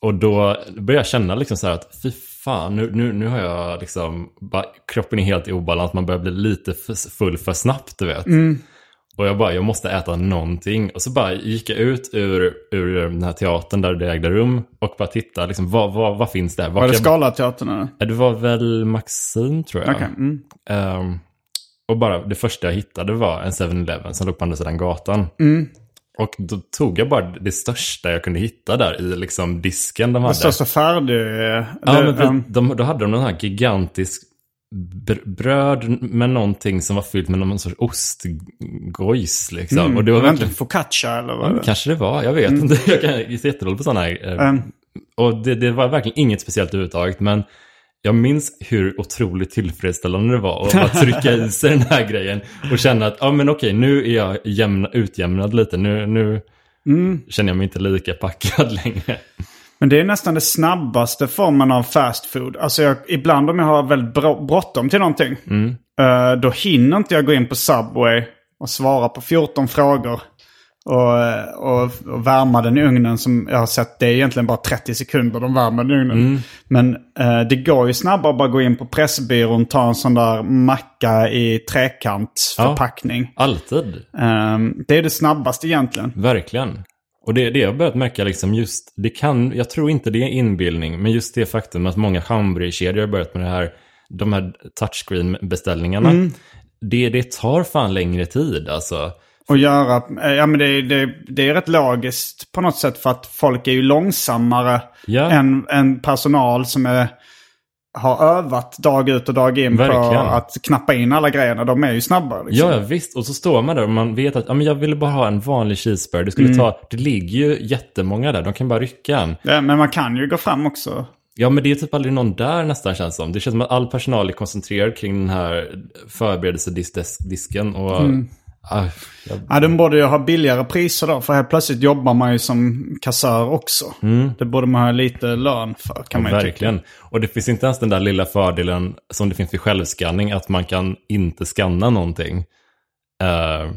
Och då började jag känna liksom så här att fy fan, nu, nu, nu har jag liksom, bara, kroppen är helt i obalans, man börjar bli lite full för snabbt du vet. Och jag bara, jag måste äta någonting. Och så bara gick jag ut ur, ur den här teatern där det ägde rum och bara tittade, liksom, vad, vad, vad finns där? Vad Var det Scalateatern? eller? Ja, det var väl Maxim tror jag. Okej, mm. Ehm, och bara det första jag hittade var en 7-Eleven som låg på andra sidan gatan. Mm. Och då tog jag bara det största jag kunde hitta där i liksom disken de Det hade. står så färdig... ja, det- men de, de, då hade de någon här gigantisk br- bröd med någonting som var fyllt med någon sorts ostgojs liksom. mm, och det var verkligen... inte focaccia eller vad? Ja, det- kanske det var, jag vet inte. [LAUGHS] Jag kan- jag är jättedålig på sådana här. Mm. Och det, det var verkligen inget speciellt överhuvudtaget. Men jag minns hur otroligt tillfredsställande det var att bara trycka i sig den här grejen. Och känna att, ja men okej, nu är jag jämna, utjämnad lite. Nu, nu Mm. känner jag mig inte lika packad [LAUGHS] längre. Men det är nästan det snabbaste formen av fast food. Alltså jag, ibland om jag har väldigt bråttom till någonting. Mm. eh, då hinner inte jag gå in på Subway och svara på 14 frågor. Och, eh, och, och värma den i ugnen som jag har sett. Det är egentligen bara 30 sekunder de värmer den i ugnen. Mm. Men eh, det går ju snabbare att bara gå in på Pressbyrån, ta en sån där macka i trekantsförpackning. Alltid. Ehm, det är det snabbaste egentligen. Verkligen. Och det, det jag börjat märka liksom just, det kan, jag tror inte det är inbildning, men just det faktum att många hamburgerkedjor har börjat med det här, de här touchscreen-beställningarna. Mm. Det, det tar fan längre tid alltså. Och göra, eh, ja men det, det, det är rätt logiskt på något sätt för att folk är ju långsammare Ja. än, än personal som är, har övat dag ut och dag in på Verkligen. att knappa in alla grejerna. De är ju snabbare. Liksom. Ja, ja, visst. Och så står man där och man vet att ja, men jag ville bara ha en vanlig cheeseburger. Det, skulle Mm. ta, det ligger ju jättemånga där. De kan bara rycka en. Ja, men man kan ju gå fram också. Ja, men det är typ aldrig någon där nästan känns som. Det känns som att all personal är koncentrerad kring den här förberedelsedisken. Och, Mm. Ah, jag, Ja, de borde ju ha billigare priser då. För helt plötsligt jobbar man ju som kassör också. Det borde man ha lite lön för kan man ju tycka. verkligen. Och det finns inte ens den där lilla fördelen som det finns vid självskanning. Att man kan inte scanna någonting. Eh,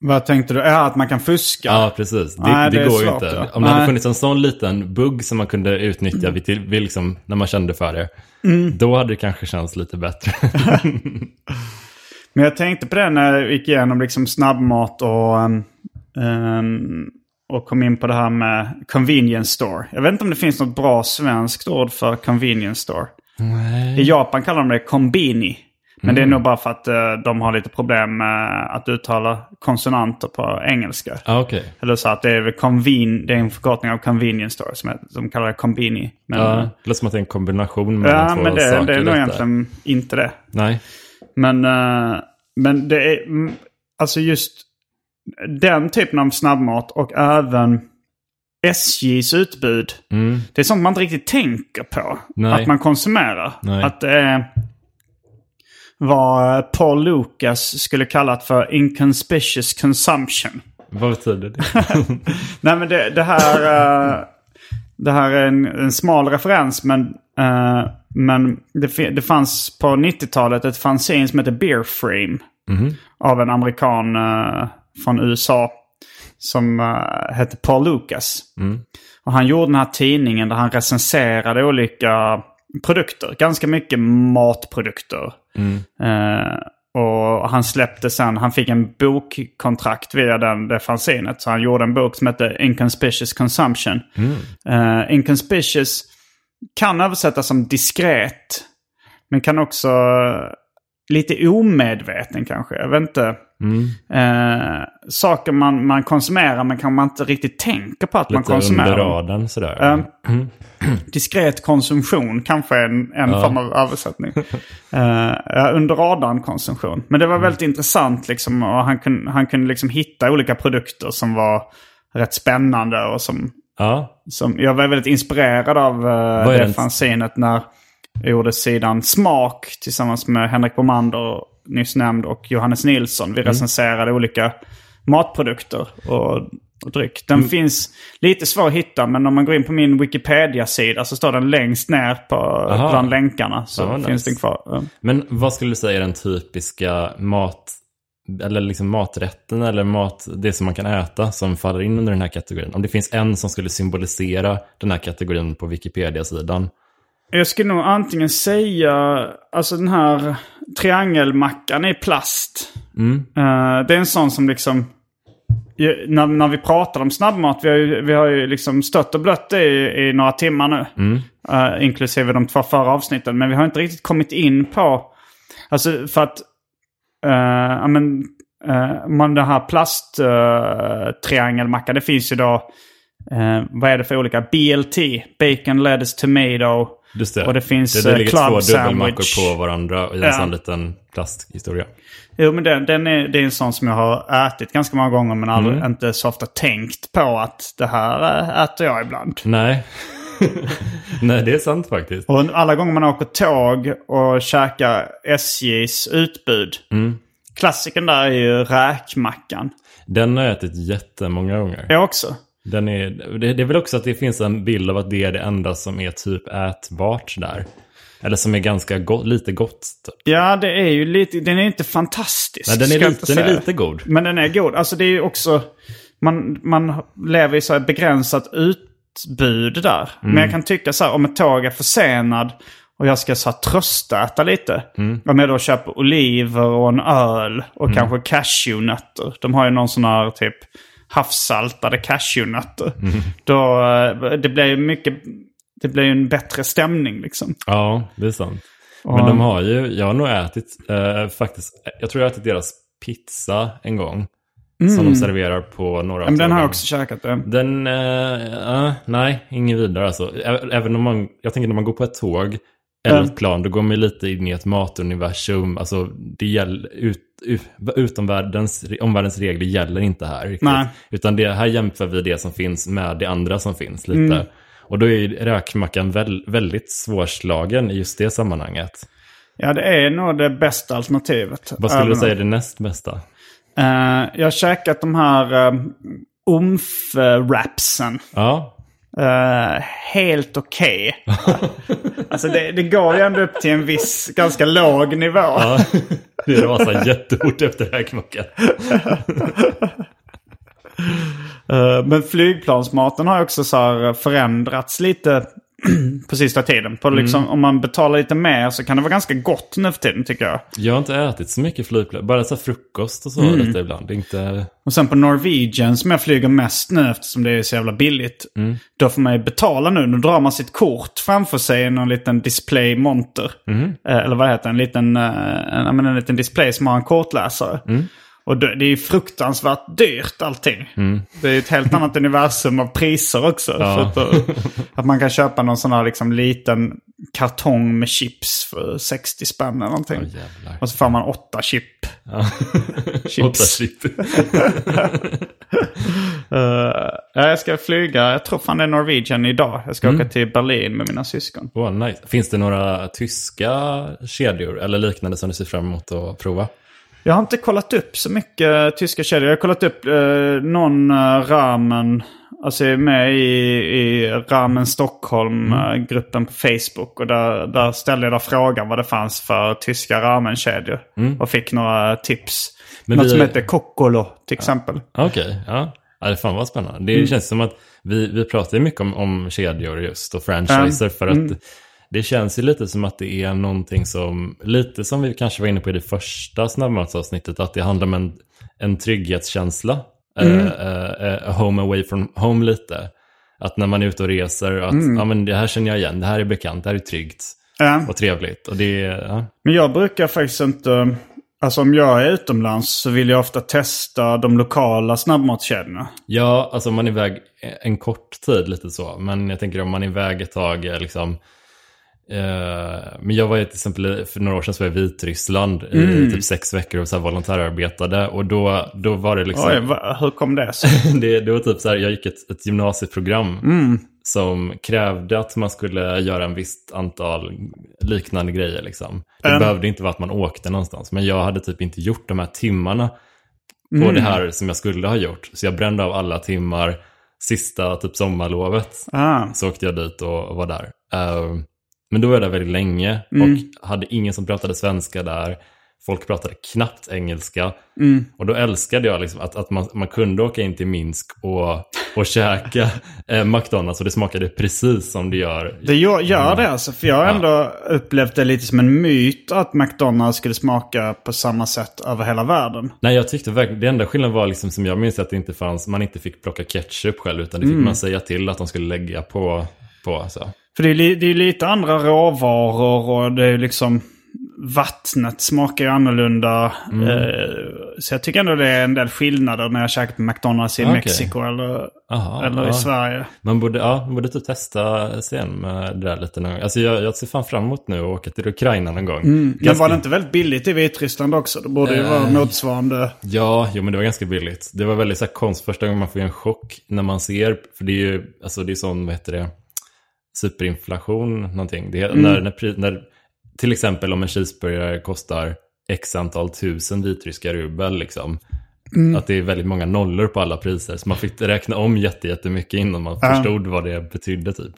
Vad tänkte du? Ja, att man kan fuska. Ja, precis. Det, Nej, det, det går ju inte. ja. Om det hade Nej. funnits en sån liten bugg som man kunde utnyttja vid, till, vid liksom, när man kände för det. Mm. Då hade det kanske känts lite bättre. [LAUGHS] [LAUGHS] [LAUGHS] Men jag tänkte på det när jag gick igenom liksom snabbmat och, um, um, och kom in på det här med convenience store. Jag vet inte om det finns något bra svenskt ord för convenience store. I Japan kallar de det kombini. Men det är nog bara för att eh, de har lite problem med att uttala konsonanter på engelska. ah, Okej. Eller så att det är, väl conven, det är en förkortning av convenience store som är, de kallar det kombini. Men, Ja, det låter som att det är en kombination mellan ja, två men det, saker. det är nog egentligen inte det. Nej. Men, eh, men det är mm, alltså just den typen av snabbmat och även SJs utbud. Det är sånt man inte riktigt tänker på Nej. att man konsumerar. Nej. Att det är vad Paul Lucas skulle kallat för inconspicuous consumption. Vad betyder det? [LAUGHS] Nej men det, det här, eh, det här är en, en smal referens men, eh, men det, det fanns på 90-talet ett fanzine som heter Beer Frame. Av en amerikan eh, från USA. som uh, hette Paul Lucas. Och han gjorde den här tidningen där han recenserade olika produkter. Ganska mycket matprodukter. Eh, och han släppte sen, han fick en bokkontrakt via den, det fanzinet. Så han gjorde en bok som hette Inconspicuous Consumption. Eh, Inconspicuous kan översättas som diskret. Men kan också lite omedveten kanske. Jag vet inte. Eh, saker man, man konsumerar men kan man inte riktigt tänker på att man Lite konsumerar. under dem. radarn sådär. Eh, [CLEARS THROAT] diskret konsumtion kanske är en, en form av översättning. [LAUGHS] Eh, ja, under radarn konsumtion. Men det var väldigt intressant liksom. Och han kunde, han kunde liksom hitta olika produkter som var rätt spännande. Och som, ja. som, jag var väldigt inspirerad av uh, det fanzinet när jag gjorde sidan Smak tillsammans med Henrik Bomander, nyss nämnd, och Johannes Nilsson. Vi recenserade olika matprodukter och, och dryck. Den Mm. finns lite svår att hitta, men om man går in på min Wikipedia-sida så står den längst ner på, Aha. bland länkarna. Så Ja, finns nice. den kvar. Ja. Men vad skulle du säga är den typiska mat, eller liksom maträtten eller mat, det som man kan äta som faller in under den här kategorin? Om det finns en som skulle symbolisera den här kategorin på Wikipedia-sidan. Jag skulle nog antingen säga, alltså den här triangelmackan i plast. Eh, det är en sån som liksom, när, när vi pratar om snabbmat, vi har ju, vi har ju liksom stött och blött det i, i några timmar nu. Eh, inklusive de två förra avsnitten. Men vi har inte riktigt kommit in på, alltså för att, uh, men, uh, man den här plasttriangelmackan, det finns ju då, eh, vad är det för olika? BLT, bacon, lettuce, tomato. Just det. Och det finns, det, det ligger club två dubbelmackor på varandra i en Ja. sån liten plasthistoria. Jo, men den, den är, det är en sån som jag har ätit ganska många gånger men aldrig, inte så ofta tänkt på att det här äter jag ibland. Nej. [LAUGHS] Nej, det är sant faktiskt. Och alla gånger man åker tåg och käkar SJs utbud. Klassikern där är ju räkmackan. Den har jag ätit jättemånga gånger. Jag också. Den är, det, det är väl också att det finns en bild av att det är det enda som är typ ätbart där. Eller som är ganska gott, lite gott. Typ. Ja, det är ju lite, den är inte fantastisk. Nej, den är, lite, den är lite god. Men den är god. Alltså det är ju också... Man, man lever i så här begränsat utbud där. Men jag kan tycka så här, om ett tåg är försenad och jag ska så här tröstäta lite. Om jag då köper oliver och en öl och kanske cashewnötter. De har ju någon sån här typ havssaltade cashewnötter. Då, eh, det blir ju mycket... Det blir en bättre stämning liksom. Ja, det är sant. Men de har ju, jag har nog ätit, eh, faktiskt, jag tror jag har ätit deras pizza en gång. Som de serverar på några Mm. Men den har jag också käkat. Det. Den, eh, eh, nej, ingen vidare alltså. Även om man, jag tänker när man går på ett tåg eller Mm. ett plan, då går man lite in i ett matuniversum. Alltså, det gäller, ut, ut, utomvärldens, omvärldens regler gäller inte här riktigt. Nej. Utan det, här jämför vi det som finns med det andra som finns lite. Mm. Och då är räkmackan väl, väldigt svårslagen i just det sammanhanget. Ja, det är nog det bästa alternativet. Vad skulle du säga är det näst bästa? Eh, jag har käkat de här uh, umf-rapsen. Ja, Eh, helt okej. [LAUGHS] alltså det, det går ju ändå upp till en viss, ganska låg nivå. ja. det rasar jättehårt efter räkmackan. Eh, men flygplansmaten har också så här förändrats lite [CLEARS THROAT] på sista tiden. På liksom, Om man betalar lite mer så kan det vara ganska gott nu för tiden tycker jag. Jag har inte ätit så mycket flygplan, bara så frukost och så Mm. lite ibland. Det inte... Och sen på Norwegian som jag flyger mest nu eftersom det är så jävla billigt. Då får man ju betala nu. Nu drar man sitt kort framför sig i någon liten displaymonter. Eh, eller vad heter det? En liten, eh, en, menar, en liten display som har en kortläsare. Och det, är ju fruktansvärt dyrt allting. Det är ett helt annat [LAUGHS] universum av priser också. För att, eh, att man kan köpa någon sån här liksom liten kartong med chips för 60 spänn eller någonting. Jävlar. och så får man åtta chip. [LAUGHS] Åtta chip. [LAUGHS] Uh, jag ska flyga, jag tror fan det är Norwegian idag. Jag ska åka till Berlin med mina syskon. Åh, nice. Finns det några tyska kedjor eller liknande som du ser fram emot att prova? Jag har inte kollat upp så mycket tyska kedjor. Jag har kollat upp uh, någon uh, ramen. Alltså jag är med i, i Ramen Stockholm-gruppen på Facebook. Och där, där ställde jag frågan vad det fanns för tyska ramenkedjor. Och fick några tips. Men Något vi- som heter Kokkolo till exempel. Okej, ja. Ja, det fan vad spännande. Det känns som att vi, vi pratar mycket om, om kedjor just och franchiser för att det känns ju lite som att det är någonting som, lite som vi kanske var inne på i det första snabbmatsavsnittet, att det handlar om en, en trygghetskänsla. Eh, eh, eh, home away from home lite. Att när man är ute och reser, att ja, men det här känner jag igen, det här är bekant, det här är tryggt Ja. och trevligt. Och det ja. Men jag brukar faktiskt inte... Alltså om jag är utomlands så vill jag ofta testa de lokala snabbmatskedjorna. Ja, alltså om man är iväg en kort tid lite så. Men jag tänker om man är iväg ett tag eh, liksom. Eh, men jag var till exempel för några år sedan så var jag i Vitryssland i typ sex veckor och så här volontärarbetade. Och då, då var det liksom. Oj, va, hur kom det sig? [LAUGHS] det, det var typ så här, jag gick ett, ett gymnasieprogram som krävde att man skulle göra en visst antal liknande grejer. Liksom. Det behövde inte vara att man åkte någonstans, men jag hade typ inte gjort de här timmarna på det här som jag skulle ha gjort. Så jag brände av alla timmar sista typ sommarlovet. Ah. Så åkte jag dit och, var där. Eh, men då var jag där väldigt länge och hade ingen som pratade svenska där. Folk pratade knappt engelska. Och då älskade jag liksom att, att man, man kunde åka in till Minsk och, och käka [LAUGHS] eh, McDonalds och det smakade precis som det gör. Det gör, gör det alltså. För jag har ändå upplevt det lite som en myt att McDonalds skulle smaka på samma sätt över hela världen. Nej, jag tyckte verkligen, det enda skillnaden var liksom som jag minns att det inte fanns, man inte fick plocka ketchup själv utan det fick man säga till att de skulle lägga på. på så. För det är, det är lite andra råvaror och det är liksom... Vattnet smakar ju annorlunda. Mm. Eh, så jag tycker ändå det är en del skillnader när jag käkat på McDonalds i Okej. Mexiko eller, Aha, eller ja. i Sverige. Man borde, ja, man borde typ testa sen med det där lite någon gång. Alltså jag, jag ser fan fram emot nu att åka till Ukraina någon gång. Men Ganska- var det inte väldigt billigt i Vitryssland också? Det borde ju vara motsvarande. Ja, jo men det var ganska billigt. Det var väldigt så här konst första gången man får en chock när man ser, för det är ju, alltså det är sån, vad heter det, superinflation någonting. Det är, när, när, när, till exempel om en cheeseburgare kostar x antal tusen vitryska rubel liksom. Att det är väldigt många nollor på alla priser. Så man fick räkna om jätte- jättemycket innan man förstod vad det betydde typ.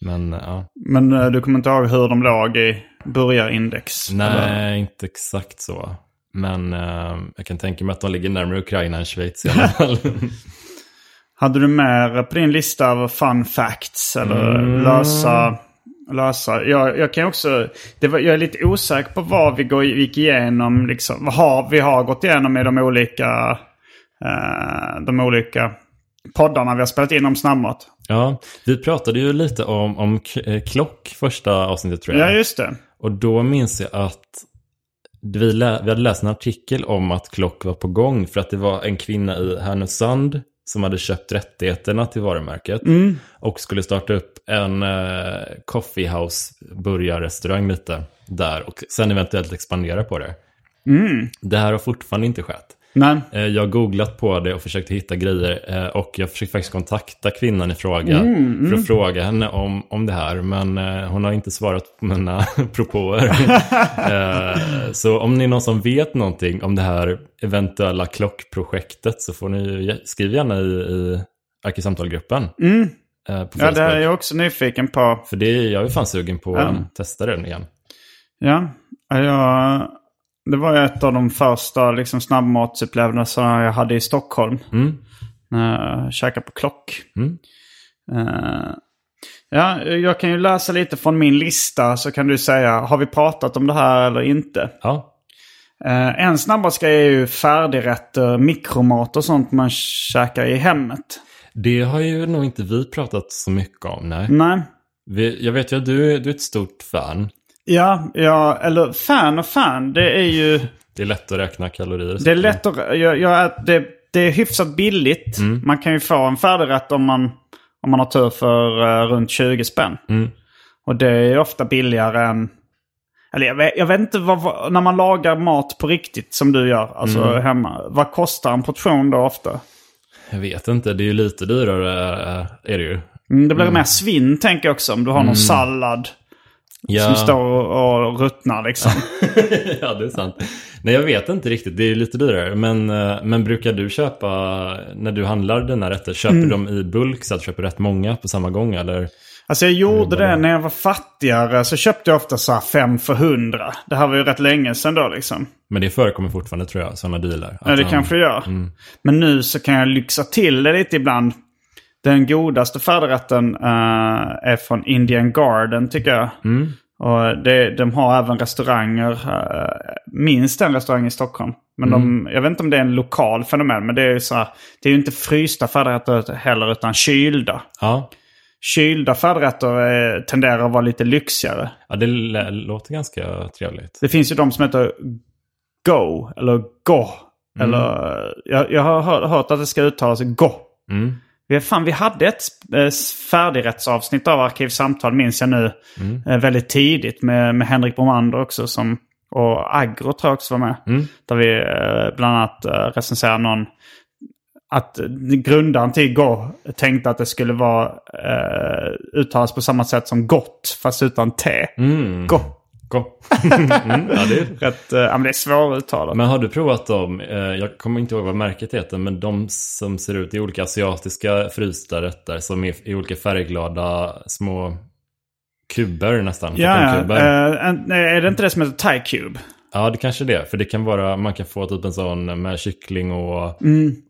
Men ja, Men eh, du kommer inte ihåg hur de låg i burgarindex? eller? nej inte exakt så. Men eh, jag kan tänka mig att de ligger närmare Ukraina än Schweiz i alla fall. [LAUGHS] Hade du mer på din lista av fun facts eller lösa... lösa? Jag, jag kan också... Det var, jag är lite osäker på vad vi går, gick igenom. Liksom, vad har, vi har gått igenom i de olika, eh, de olika poddarna vi har spelat in om snabbmat. Ja, vi pratade ju lite om, om eh, klock första avsnittet tror jag. Ja, just det. Och då minns jag att vi, lä- vi hade läst en artikel om att klock var på gång för att det var en kvinna i Härnösand som hade köpt rättigheterna till varumärket och skulle starta upp en eh, coffeehouse burgarrestaurang lite där och sen eventuellt expandera på det. Det här har fortfarande inte skett. Men, Eh, Jag har googlat på det och försökt hitta grejer. eh, Och jag försökte faktiskt kontakta kvinnan i fråga för att fråga henne om, om det här. Men eh, hon har inte svarat på mina [LAUGHS] propåer. [LAUGHS] Så om ni är någon som vet någonting om det här eventuella klockprojektet så får ni ju ge- skriv gärna i, i Arkisamtalgruppen. eh, På ja, det är jag också nyfiken på. För det, jag är fan sugen på att testa den igen. Ja, jag, det var ju ett av de första liksom, snabbmatsupplevelserna jag hade i Stockholm. Mm. Jag käkade på Klock. Mm. Eh, ja, jag kan ju läsa lite från min lista så kan du säga, har vi pratat om det här eller inte? Ja, Uh, en snabbmatsgrej är ju färdigrätter, mikromat och sånt man käkar i hemmet. det har ju nog inte vi pratat så mycket om. Nej. Nej. Vi, jag vet ju att du, du är ett stort fan. Ja, ja, eller fan och fan, det är ju... Det är lätt att räkna kalorier. Det är lätt att... Jag, jag, det, det är hyfsat billigt. Man kan ju få en färdigrätt om man, om man har tur för eh, runt 20 spänn. Och det är ofta billigare än... Eller jag vet, jag vet inte vad, när man lagar mat på riktigt som du gör, alltså hemma. Vad kostar en portion då ofta? Jag vet inte, det är ju lite dyrare äh, är det ju. Mm, det blir mer svinn tänker jag också om du har någon sallad Ja, som står och, och ruttnar liksom. [LAUGHS] ja, det är sant. Nej, jag vet inte riktigt. Det är lite dyrare. Men, eh, men brukar du köpa, när du handlar dina rätter, köper du dem i bulk så att du köper rätt många på samma gång eller? Alltså jag gjorde det när jag var fattigare. Så köpte jag ofta så här fem för hundra. Det här var ju rätt länge sedan då liksom. Men det förekommer fortfarande tror jag, sådana dealar. Ja, det de- kanske gör. Men nu så kan jag lyxa till det lite ibland. Den godaste färdigrätten eh, är från Indian Garden tycker jag. Och det, de har även restauranger, uh, minst en restaurang i Stockholm. Men de, jag vet inte om det är en lokal fenomen, men det är ju så här, det är ju inte frysta färdigrätter heller, utan kylda. Ja, Kylda färdigrätter eh, tenderar att vara lite lyxigare. ja det låter ganska trevligt. Det finns ju de som heter Go, eller Go. Eller, jag, jag har hört, hört att det ska uttalas Go. Mm. Vi, fan, vi hade ett eh, färdigrättsavsnitt av Arkivsamtal, minns jag nu, eh, väldigt tidigt med, med Henrik Bromander också. Som, och Agro tror jag också var med. Där vi eh, bland annat recenserade någon att grundaren till Go tänkte att det skulle vara eh, uttalas på samma sätt som gott, fast utan T. Go. Gå. mm, ja, det är... Rätt, ja, men det är svåruttalat. Men har du provat dem? Eh, jag kommer inte ihåg vad märket heter, men de som ser ut i olika asiatiska frysta rätter som är i olika färgglada små kuber nästan. Ja, kartongkuber. Eh, en- är det inte det som heter Thai Cube? Ja, det kanske är det. För det kan vara, man kan få typ en sån med kyckling och,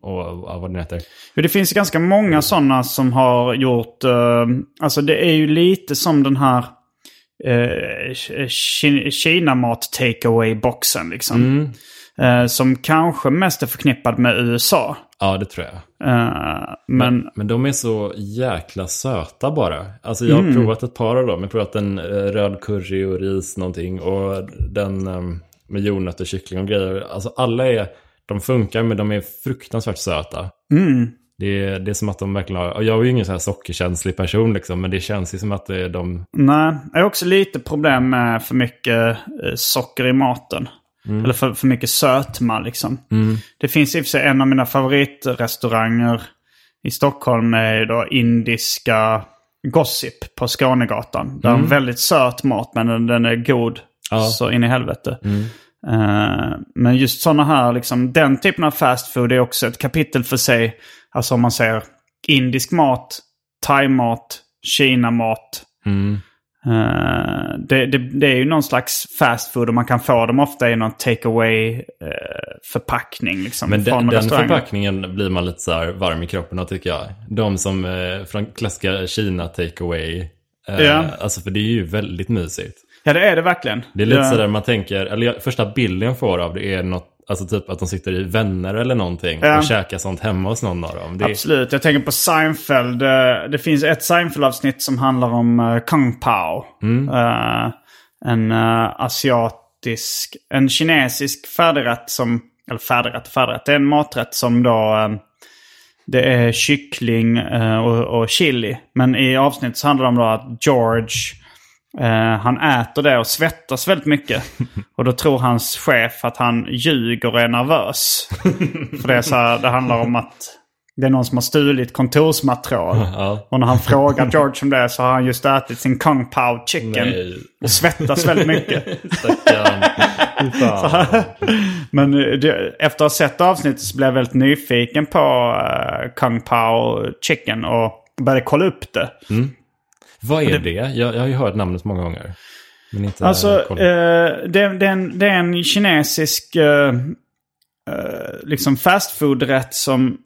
och ja, vad den heter. Det finns ganska många sådana som har gjort... eh, alltså det är ju lite som den här uh, Kina-mat takeaway-boxen liksom. Eh, som kanske mest är förknippad med USA. Ja, det tror jag. Eh, men Men de är så jäkla söta bara. Alltså jag har Mm. provat ett par av dem. Jag har provat en eh, röd curry och ris någonting. Och den eh, med jordnötter, kyckling och grejer. Alltså alla är, de funkar men de är fruktansvärt söta. Mm. Det, är, det är som att de verkligen har, jag är ju ingen så här sockerkänslig person liksom. Men det känns ju som att är de, nej, jag har också lite problem med för mycket eh, socker i maten. Eller för, för mycket sötma liksom. Det finns i och för sig en av mina favoritrestauranger i Stockholm är då indiska Gossip på Skånegatan. Där är en väldigt söt mat men den, den är god Ja. så in i helvete. Eh, men just sådana här, liksom, den typen av fast food är också ett kapitel för sig. Alltså om man säger indisk mat, thai-mat, kina-mat. Eh, det, det, det är ju någon slags fast food och man kan få dem ofta i någon takeaway eh, förpackning. Liksom, men den, den förpackningen blir man lite så varm i kroppen av tycker jag. De som eh, från klassiska Kina takeaway. Eh, Ja. Alltså för det är ju väldigt mysigt. Ja, det är det verkligen. Det är lite Ja. sådär man tänker, eller första bilden jag får av det är något, alltså typ att de sitter i vänner eller någonting Ja. och käkar sånt hemma hos någon av dem. Det är, Absolut. Jag tänker på Seinfeld. Eh, Det finns ett Seinfeld-avsnitt som handlar om uh, Kung Pao. Eh, en eh, asiatisk, en kinesisk färdigrätt som, eller färdigrätt, färdigrätt. Det är en maträtt som då, eh, det är kyckling eh, och, och chili. Men i avsnittet så handlar det om då att George, eh, han äter det och svettas väldigt mycket. [LAUGHS] Och då tror hans chef att han ljuger och är nervös. [LAUGHS] För det är så här, det handlar om att det är någon som har stulit kontorsmaterial. [LAUGHS] ja. Och när han frågar George om det så har han just ätit sin Kung Pao chicken. Nej. Och svettas väldigt mycket. Men eh, det, efter att ha sett avsnittet så blev jag väldigt nyfiken på uh, Kung Pao chicken. Och började kolla upp det. Vad är det? Jag, jag har ju hört namnet många gånger. Men inte Alltså, eh, det, det, är en, det är en kinesisk eh, eh, liksom fast food-rätt som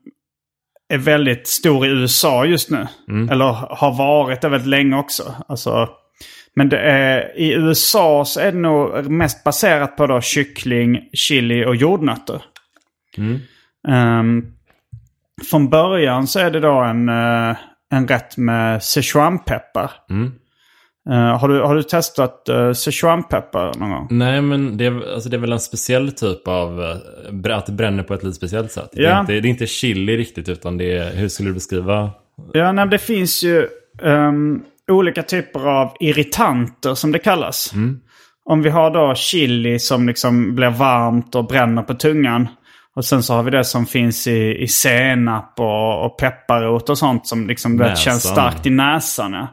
är väldigt stor i USA just nu. Eller har varit det väldigt länge också. Alltså, men det är, i USA så är det nog mest baserat på då kyckling, chili och jordnötter. Ehm, från början så är det då en, eh, en rätt med Sichuanpeppar. Eh, har, du, har du testat uh, Sichuanpeppar någon gång? Nej, men det är, alltså det är väl en speciell typ av, eh, br- att det bränner på ett lite speciellt sätt. Det, är Ja. inte, det är inte chili riktigt, utan det är, hur skulle du beskriva? Ja, nej, det finns ju ehm, olika typer av irritanter som det kallas. Om vi har då chili som liksom blir varmt och bränner på tungan. Och sen så har vi det som finns i, i senap och, och pepparrot och sånt som liksom Näsan. känns starkt i näsan. Ja.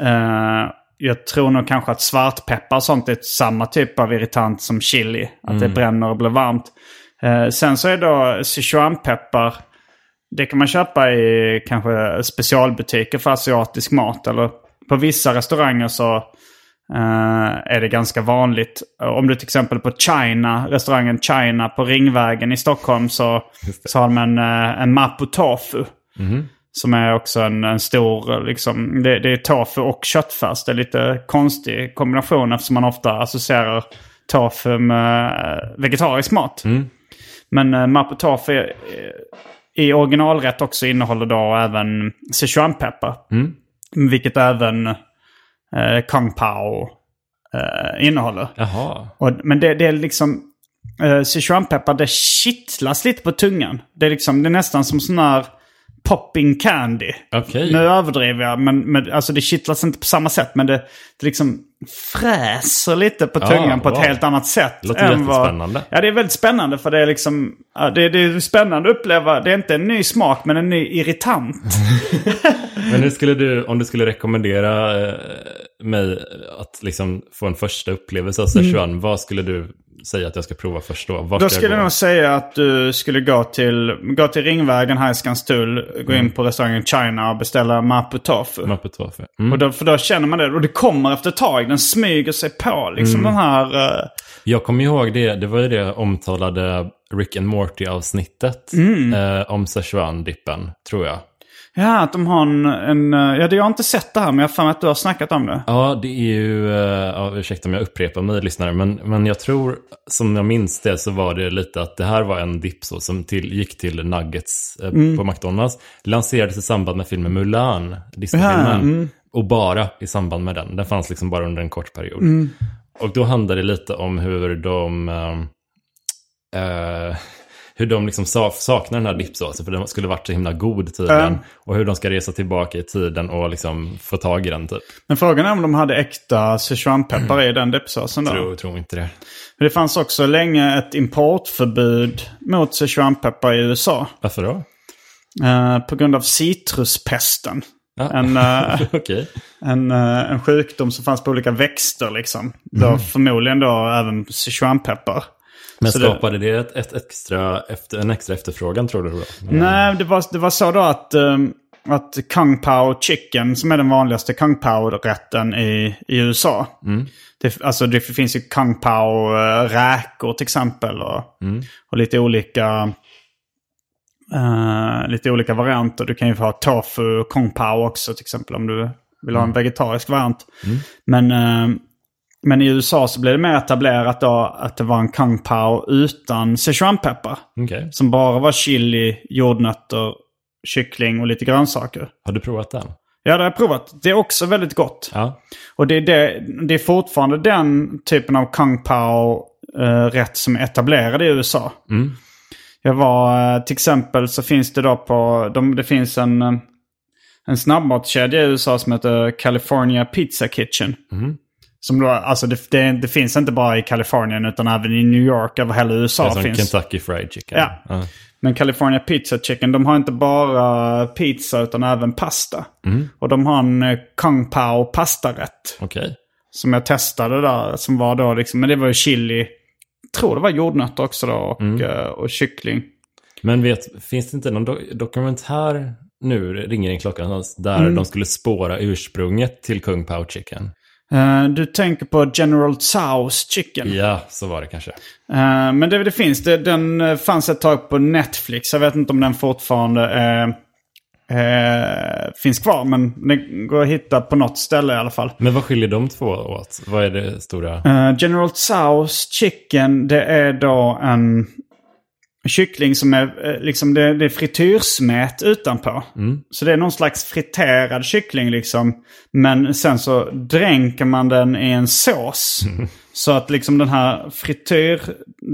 Eh, jag tror nog kanske att svartpeppar och sånt är samma typ av irritant som chili. Att det bränner och blir varmt. Eh, sen så är då Sichuanpeppar Det kan man köpa i kanske specialbutiker för asiatisk mat. Eller på vissa restauranger så är det ganska vanligt. Om du till exempel på China, restaurangen China på Ringvägen i Stockholm så, så har de en, eh, en mapo tofu. Som är också en, en stor, liksom, det, det är tofu och köttfärs. Det är lite konstig kombination eftersom man ofta associerar tofu med eh, vegetarisk mat. Men uh, mapo tofu är, i originalrätt också innehåller då även Sichuanpeppar. Vilket även eh, Kung Pao eh, innehåller. Jaha. Och, men det, det är liksom... Eh, Sichuanpeppar, det kittlas lite på tungan. Det är liksom, det är nästan som sån här popping candy. Okej. Nu överdriver jag, men, men alltså det kittlas inte på samma sätt. Men det, det liksom fräser lite på Ja, tungan på wow. ett helt annat sätt. Låter än vad- jättespännande. Ja, det är väldigt spännande för det är liksom... ja, Det, det är spännande att uppleva. Det är inte en ny smak, men en ny irritant. [LAUGHS] Men hur skulle du, om du skulle rekommendera eh, mig att liksom få en första upplevelse av Sichuan, vad skulle du säga att jag ska prova först då? Var Mm. Då skulle jag nog säga att du skulle gå till, gå till Ringvägen här i Skanstull, gå Mm. in på restaurangen China och beställa mapo tofu. Mapo tofu. Mm. Och då, för då känner man det. Och det kommer efter ett tag. Den smyger sig på. Liksom Mm. den här... eh, Jag kommer ihåg det, det var ju det omtalade Rick and Morty-avsnittet Mm. eh, om Sichuan-dippen, tror jag. Ja, att de har en... en eh, ja, det, jag har inte sett det här, men jag har för mig att du har snackat om det. Ja, det är ju, eh, ja, ursäkta om jag upprepar mig lyssnare, men, men jag tror, som jag minns det, så var det lite att det här var en dippsås som till, gick till Nuggets eh, Mm. på McDonalds. Lanserades i samband med filmen Mulan, Disney-filmen. Ja, mm. Och bara i samband med den. Den fanns liksom bara under en kort period. Mm. Och då handlade det lite om hur de... eh, eh, hur de liksom sa- saknar den här dippsåsen, för den skulle varit så himla god tydligen. Ja. Och hur de ska resa tillbaka i tiden och liksom få tag i den typ. Men frågan är om de hade äkta Sichuanpeppar i den dippsåsen då. Tror, tror inte det. För det fanns också länge ett importförbud mot Sichuanpeppar i USA. Varför då? eh, på grund av citruspesten. Ja. En, [LAUGHS] eh, Okej. en, eh, en sjukdom som fanns på olika växter liksom. Då förmodligen då även Sichuanpeppar. Men Så det- skapade det ett, ett extra efter, en extra efterfrågan tror du då? Nej, det var, det var så då att, um, att Kung Pao Chicken, som är den vanligaste Kung Pao-rätten i, i USA. Det, alltså det finns ju Kung Pao uh, räkor till exempel. Och, och lite olika eh, lite olika varianter. Du kan ju få ha tofu Kung Pao också till exempel om du vill ha en vegetarisk variant. Men, eh, men i USA så blev det mer etablerat då att det var en Kung Pao utan Sichuanpeppar. Okej. Som bara var chili, jordnötter, kyckling och lite grönsaker. Har du provat den? Ja, det har jag provat. Det är också väldigt gott. Ja. Och det är, det, det är fortfarande den typen av Kung Pao-rätt som är etablerad i USA. Jag var, eh, till exempel så finns det då på, de, det finns en, eh, en snabbmatskedja i USA som heter California Pizza Kitchen. Som då, alltså det, det, det finns inte bara i Kalifornien utan även i New York, över hela Det är USA finns. Kentucky Fried Chicken. Ja. Men California Pizza Chicken, de har inte bara pizza utan även pasta. Och de har en eh, Kung Pao pastarätt. Okej. Som jag testade där. Som var då liksom, men det var ju chili. tror det var jordnötter också då och, eh, och kyckling. Men vet, finns det inte någon do- dokumentär nu, ringer en klocka där Mm. de skulle spåra ursprunget till Kung Pao Chicken? Eh, du tänker på General Tso's Chicken. Ja, så var det kanske. Eh, men det, det finns, det, den eh, fanns ett tag på Netflix. Jag vet inte om den fortfarande eh, eh, finns kvar. Men den går att hitta på något ställe i alla fall. Men vad skiljer de två åt? Vad är det stora? General Tso's Chicken, det är då en kyckling som är eh, liksom det, det är frityrsmet utanpå. Så det är någon slags friterad kyckling liksom. Men sen så dränker man den i en sås. Så att liksom den här frityr,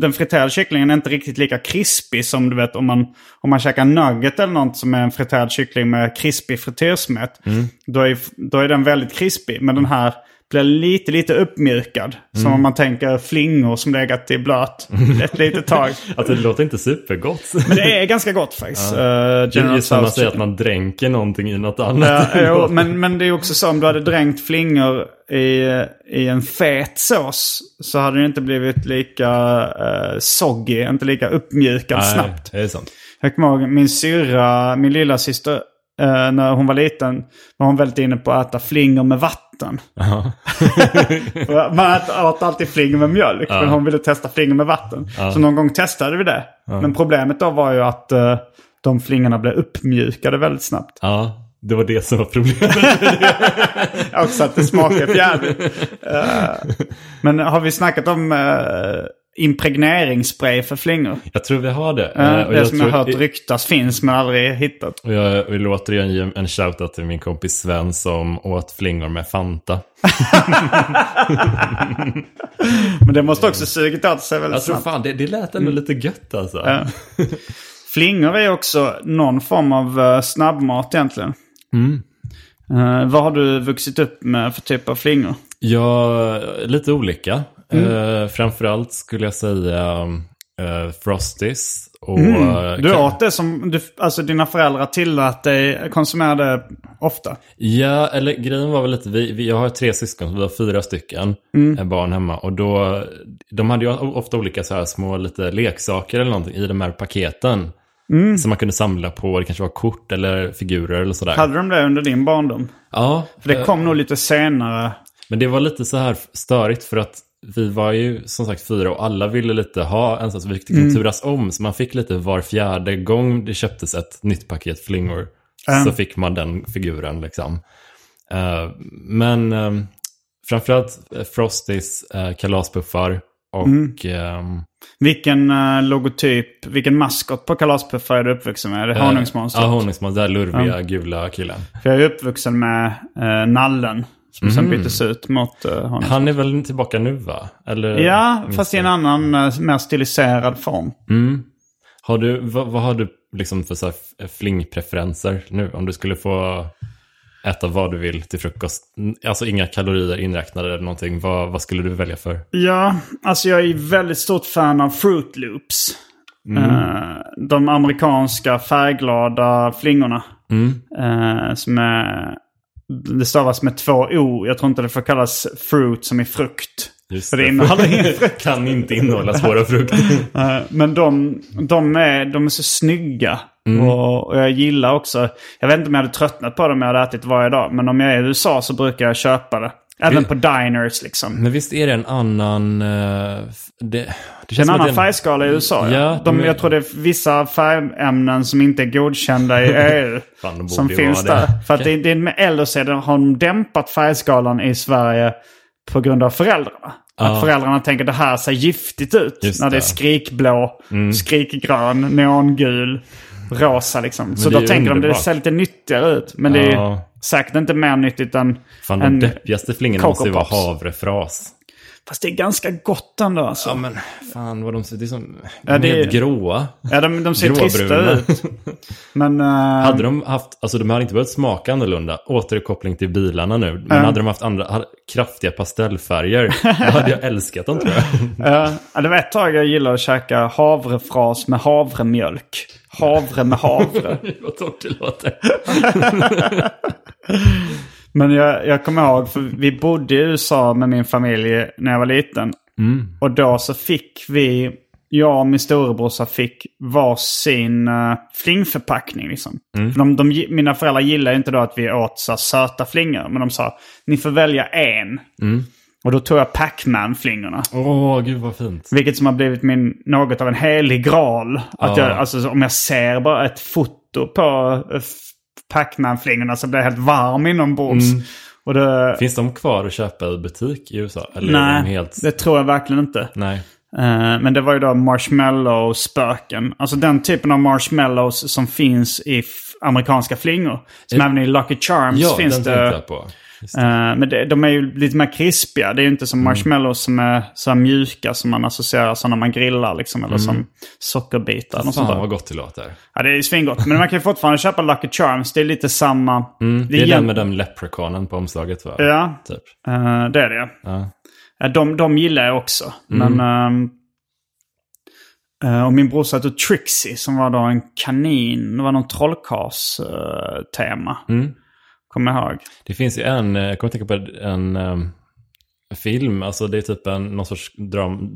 den friterade kycklingen är inte riktigt lika krispig som du vet om man, om man käkar nugget eller något som är en friterad kyckling med krispig frityrsmet. Då, är, då är den väldigt krispig. Men den här blir lite, lite uppmjukad. Som om man tänker flingor som legat i blöt ett litet tag. [LAUGHS] Alltså det låter inte supergott. Men det är ganska gott faktiskt. Ja. Uh, det är ju som man säger att man dränker någonting i något annat. Ja, [LAUGHS] jo, men, men det är också så om du hade dränkt flingor i, i en fet sås så hade det inte blivit lika uh, soggy, inte lika uppmjukad Nej, snabbt. det är sant. Jag kommer ihåg min syrra, min lilla syster, eh, när hon var liten var hon väldigt inne på att äta flingor med vatten. [LAUGHS] Man åt, alltid flingor med mjölk, men hon ville testa flingor med vatten. Så någon gång testade vi det. Men problemet då var ju att eh, de flingorna blev uppmjukade väldigt snabbt. Ja, det var det som var problemet. [LAUGHS] Också att det smakar jävligt. [LAUGHS] Eh, men har vi snackat om uh, impregneringsspray för flingor? jag tror vi har det. Uh, Eh, och det som jag tror- har hört ryktas finns men aldrig hittat. Och jag vill återigen ge en shoutout till min kompis Sven som åt flingor med Fanta. [LAUGHS] Men det måste också sugit åt sig väldigt Jag tror snabbt. fan, det, det lät ändå lite gött alltså. Ja. [LAUGHS] Flingor är också någon form av uh, snabbmat egentligen. Mm. Eh, vad har du vuxit upp med för typ av flingor? Ja, lite olika. Mm. Eh, framförallt skulle jag säga uh, Frosties. Och, Mm. eh, Du åt det som du, alltså dina föräldrar tillät dig konsumera det ofta? Ja, eller grejen var väl lite, vi, vi, jag har tre syskon, så vi har fyra stycken Mm. barn hemma. Och då, de hade ju ofta olika så här små lite leksaker eller någonting i de här paketen. Mm. Som man kunde samla på, det kanske var kort eller figurer eller sådär. Hade de det under din barndom? Ja, För det kom nog lite senare. Men det var lite så här störigt för att vi var ju som sagt fyra och alla ville lite ha en sån, så vi fick liksom Mm. turas om. Så man fick lite var fjärde gång det köptes ett nytt paket flingor. Ja. Så fick man den figuren liksom. Eh, men um, framförallt uh, Frosties uh, kalaspuffar och Mm. ehm, Vilken uh, logotyp, vilken maskot på kalaspuffar är du uppvuxen med? Är det eh, honungsmonstret? Ja, honungsmonstret. Den lurviga gula killen. För jag är uppvuxen med uh, nallen. Som sen Mhm. byttes ut mot uh, honungsmonstret. Han är väl tillbaka nu va? Eller, Ja, fast i en annan uh, mer stiliserad form. Mm. Har du, vad, vad har du liksom för så här f- flingpreferenser nu? Om du skulle få äta vad du vill till frukost. Alltså inga kalorier inräknade eller någonting. Vad, vad skulle du välja för? Ja, alltså jag är väldigt stort fan av Fruit Loops. Mm. Eh, de amerikanska färgglada flingorna. Mm. Eh, som är... Det stavas med två O. Jag tror inte det får kallas fruit som i frukt. Just det [LAUGHS] frukt. kan inte innehålla svåra frukter. Eh, Men de, de, är, de är så snygga. Mm. Och, och jag gillar också... Jag vet inte om jag hade tröttnat på dem om jag hade ätit varje dag. Men om jag är i USA så brukar jag köpa det. Även Vi- på diners liksom. Men visst är det en annan... eh, det, det Det en annan det är färgskala i USA. Ja. Ja, de, de Jag tror det är vissa färgämnen som inte är godkända i [LAUGHS] EU. Fan, som finns vara det. där. För att det, det är med, eller så det, har de dämpat färgskalan i Sverige på grund av föräldrarna. Att föräldrarna tänker det här ser giftigt ut. Just när det är det. skrikblå, Mm. skrikgrön, neongul, rosa liksom. Så det då tänker de det underbart. ser lite nyttigare ut. Men det är. Säkert inte mer nyttigt än Fan, de en deppigaste flingorna måste ju vara havrefras. Fast det är ganska gott ändå alltså. Ja, men fan vad de ser... Det är som... Ja, det de är helt gråa. Ja, de, de ser trista ut. [LAUGHS] Men... eh, Hade de haft, alltså de hade inte behövt smaka annorlunda, återkoppling till bilarna nu, men Ja. hade de haft andra, hade, kraftiga pastellfärger, [LAUGHS] då hade jag älskat dem tror jag. ja, det var ett tag jag gillade att käka havrefras med havremjölk. Havre med havre. Vad [LAUGHS] torrt det låter. [LAUGHS] Men jag, jag kommer ihåg, för vi bodde i USA med min familj när jag var liten. Mm. Och då så fick vi, jag och min storebrorsa fick varsin uh, flingförpackning. Liksom. Mm. För de, de, mina föräldrar gillade inte då att vi åt så söta flingor. Men de sa, ni får välja en. Mm. Och då tog jag Pac-Man-flingorna. Åh, gud vad fint. Vilket som har blivit min, något av en helig graal. Att Ja. jag, alltså, om jag ser bara ett foto på eh, Pac-Man-flingorna så blir jag helt varm inombords. Mm. Och det, Finns de kvar att köpa i butik i USA? Eller nej, de helt... det tror jag verkligen inte. Nej. Eh, men det var ju då marshmallow-spöken. Alltså den typen av marshmallows som finns i amerikanska flingor. Som även i Lucky Charms Ja, finns den det. jag på. Det. Eh, men det, de är ju lite mer krispiga. Det är ju inte Mm. som marshmallows som är så här mjuka som man associerar som när man grillar. Liksom, eller som sockerbitar. sånt Mm. Fan där. vad gott det låter. Ja, det är ju svingott. Men man kan ju fortfarande köpa Lucky Charms. Det är lite samma. Mm, det är den med den leprechaunen på omslaget va? Ja, Typ. eh, det är det. Ja. De, de gillar jag också. Mm. Men... eh, och min brorsa hette Trixie som var då en kanin. Det var någon trollkarls-tema. Mm. Kommer ihåg. Det finns ju en, eh, jag kommer att tänka på en um, film, alltså det är typ en, någon sorts dram,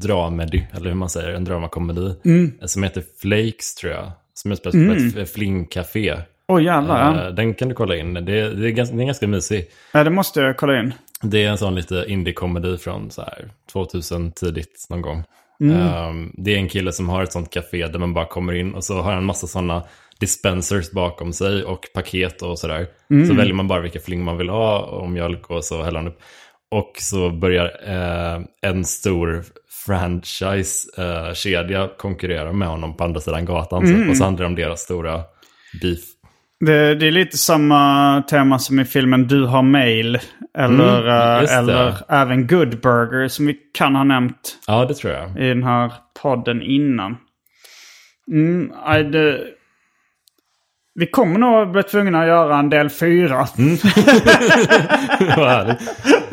dramedy, eller hur man säger, en dramakomedi. Mm. Som heter Flakes tror jag. som utspelar sig Mm. på ett flingcafé. Åh jävlar. ja. Eh, Den kan du kolla in. Det, det, är, ganska, det är ganska mysig. Ja, det måste jag kolla in. Det är en sån lite indie-komedi från så här 2000 tidigt någon gång. Mm. Ehm, det är en kille som har ett sånt café där man bara kommer in och så har han massa sådana dispensers bakom sig och paket och sådär. Mm. Så väljer man bara vilka fling man vill ha och mjölk och så häller han upp. Och så börjar eh, en stor franchise-kedja konkurrera med honom på andra sidan gatan. Mm. Så, och så handlar det om deras stora beef. Det, det är lite samma tema som i filmen Du har mail. Eller, Mm, eh, eller även Good Burger som vi kan ha nämnt Ja, det tror jag. i den här podden innan. Mm, nej, det, vi kommer nog bli tvungna att göra en del fyra. Mm. [LAUGHS] Vad härligt.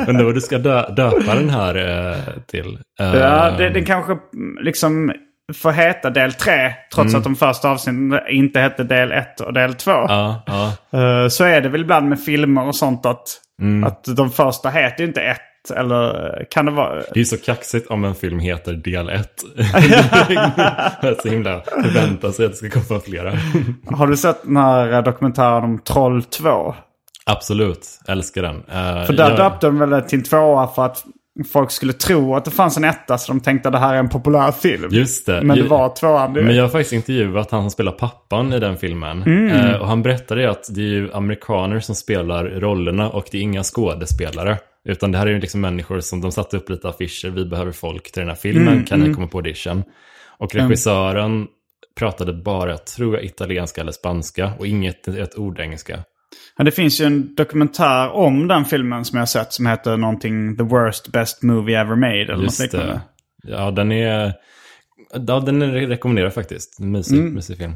Undrar vad du ska dö döpa den här eh, till. Eh, Ja, det, det kanske mm, liksom får heta del tre. Trots Mm. att de första avsnitten inte hette del ett och del två. Ja, ja. Eh, Så är det väl ibland med filmer och sånt att, Mm. att de första heter inte Eller eh, kan det vara... Det är så kaxigt om en film heter del 1. [LAUGHS] det är så himla förvänta sig att det ska komma flera. Har du sett den här eh, dokumentären om Troll 2? Absolut, älskar den. Eh, För där jag- döpte de väl till en tvåa för att folk skulle tro att det fanns en etta. Så de tänkte att det här är en populär film. Just det. Men det var tvåan direkt. Men jag har faktiskt intervjuat han som spelar pappan i den filmen. Mm. Eh, och han berättade att det är ju amerikaner som spelar rollerna och det är inga skådespelare. Utan det här är ju liksom människor som de satte upp lite affischer. Vi behöver folk till den här filmen. Mm, kan ni mm. komma på audition? Och regissören pratade bara, tror jag, italienska eller spanska och inget ett ord engelska. Ja, det finns ju en dokumentär om den filmen som jag har sett som heter någonting The Worst Best Movie Ever Made. Eller något Just liknande. det. Ja, den är... Ja, den är rekommenderad faktiskt. En Mysig, Mm. mysig film.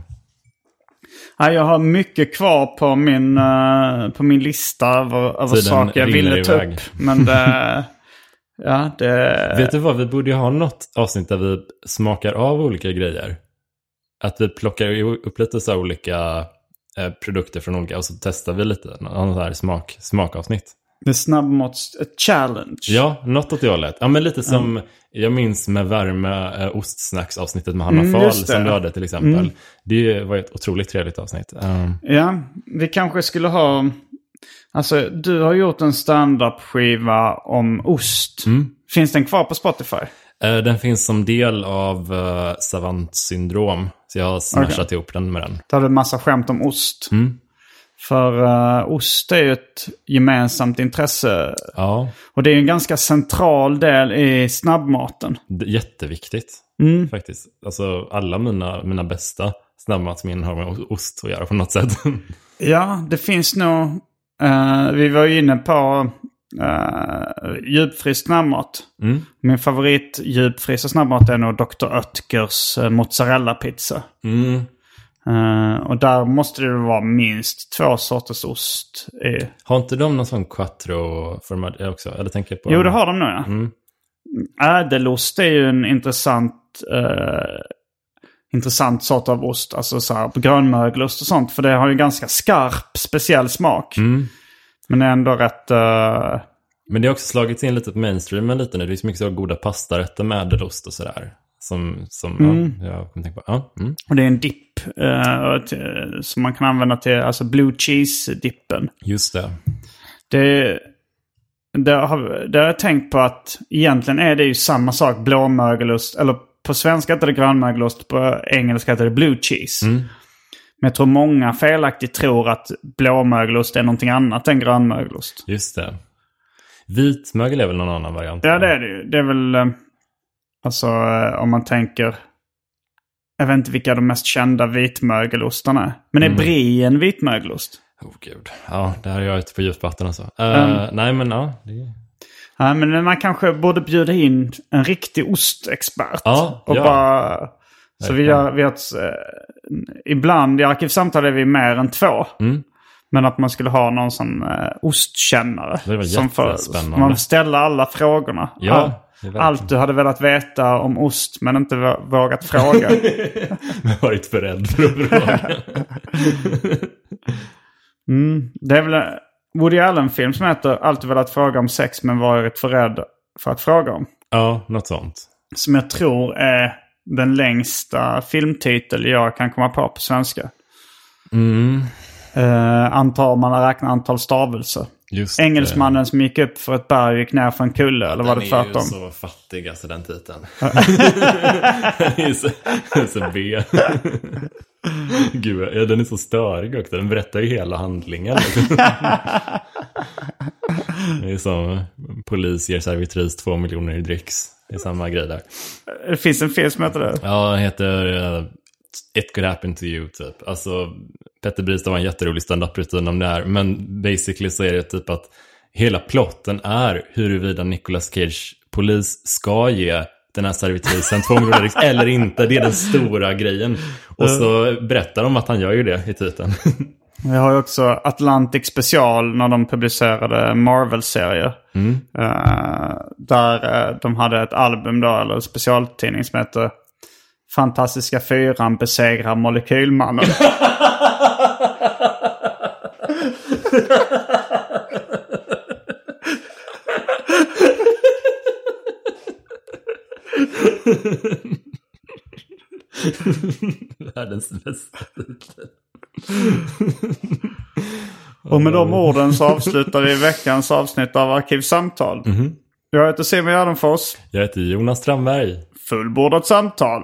Ja, jag har mycket kvar på min, eh, på min lista över, saker jag ville ta upp. Men det... [LAUGHS] ja, det... Vet du vad, vi borde ju ha något avsnitt där vi smakar av olika grejer. Att vi plockar upp lite så olika produkter från olika och så testar vi lite. Någon så här smak, smakavsnitt. Det är snabbmåtts a challenge. Ja, något åt det hållet. Ja, men lite som jag minns med värme eh, ostsnacksavsnittet med Hanna Mm, Fahl som du hade till exempel. Mm. Det var ett otroligt trevligt avsnitt. Um, Ja, vi kanske skulle ha... Alltså, du har gjort en stand-up-skiva om ost. Mm. Finns den kvar på Spotify? Eh, Den finns som del av uh, Savant syndrom. Så jag har smashat Okej. ihop den med den. Där hade en massa skämt om ost. Mm. För eh, ost är ju ett gemensamt intresse. Ja, Och det är en ganska central del i snabbmaten. jätteviktigt Mm. faktiskt. Alltså alla mina, mina bästa snabbmatsminnen har med ost att göra på något sätt. [LAUGHS] Ja, det finns nog... eh, vi var ju inne på uh, djupfryst snabbmat. Mm. Min favorit djupfrysta snabbmat är nog Dr. Oetkers uh, mozzarella-pizza. Mm. Eh, och där måste det vara minst två sorters ost. i. Har inte de någon sån quattro-formad också? Eller tänker på... Jo, det har de nog ja. Mm. Ädelost är ju en intressant, eh, intressant sort av ost. Alltså så här, grönmögelost och sånt. För det har ju ganska skarp, speciell smak. Mm. Men ändå rätt... eh, Men det har också slagits in lite på mainstreamen lite nu. Det är så mycket så goda pastarätter med ädelost och sådär. Som, som Mm. ja, jag kommer tänka på. Ja, mm. och det är en dipp till- som man kan använda till, alltså blue cheese-dippen. Just det. Det, det, har, det har jag tänkt på att egentligen är det ju samma sak, blåmögelost. Eller på svenska heter det grönmögelost, på engelska heter det blue cheese. Mm. Men jag tror många felaktigt tror att blåmögelost är någonting annat än grönmögelost. Just det. Vitmögel är väl någon annan variant? Ja, det är det ju. Det är väl... eh, Alltså eh, om man tänker... Jag vet inte vilka de mest kända vitmögelostarna är. Men är Mm. brie en vitmögelost? Oh, gud. Ja, det här är jag ute på djupt vatten alltså. Uh, Mm. Nej, men ja. Det... Ja, men man kanske borde bjuda in en riktig ostexpert. Ja, och ja. bara... Så vi gör, vi har ett, eh, ibland i Arkivsamtal är vi mer än två. Mm. Men att man skulle ha någon sån eh, ostkännare. Det var som jättespännande. Man ställer alla frågorna. Ja, All- allt du hade velat veta om ost men inte vå- vågat fråga. [LAUGHS] Har varit beredd för att fråga. [LAUGHS] mm. Det är väl en Woody Allen-film som heter Alltid velat fråga om sex men varit för rädd för att fråga om. ja, något sånt. Som jag tror är den längsta filmtitel jag kan komma på på svenska. Mm. Uh, antar man räknar antal stavelser. Just Engelsmannen som gick upp för ett berg och gick ner för en kulle. eller var det Den är tvärtom? ju så fattig alltså den titeln. [LAUGHS] [LAUGHS] den är så, så B. [LAUGHS] Gud, ja, den är så störig också. Den berättar ju hela handlingen. [LAUGHS] det är som polis ger servitris två miljoner i dricks. Det är samma grej där. Det finns en film som heter det. Ja, den heter uh, It could happen to you typ. Alltså, Petter Bristav har en jätterolig stand-up-rutin om det här. Men basically så är det typ att hela plotten är huruvida Nicolas Cage polis ska ge den här servitrisen två miljoner dricks [LAUGHS] eller inte. Det är den stora grejen. Och så berättar de att han gör ju det i titeln. [LAUGHS] Vi har ju också Atlantic Special när de publicerade Marvel-serier. Eh, där eh, de hade ett album då, eller specialtidning som heter Fantastiska Fyran besegrar Molekylmannen. [LAUGHS] [LAUGHS] Världens bästa titel. [LAUGHS] Och med de orden så avslutar vi veckans avsnitt av Arkivsamtal. Jag heter Simon Gärdenfors. Jag heter Jonas Strandberg. Fullbordat samtal.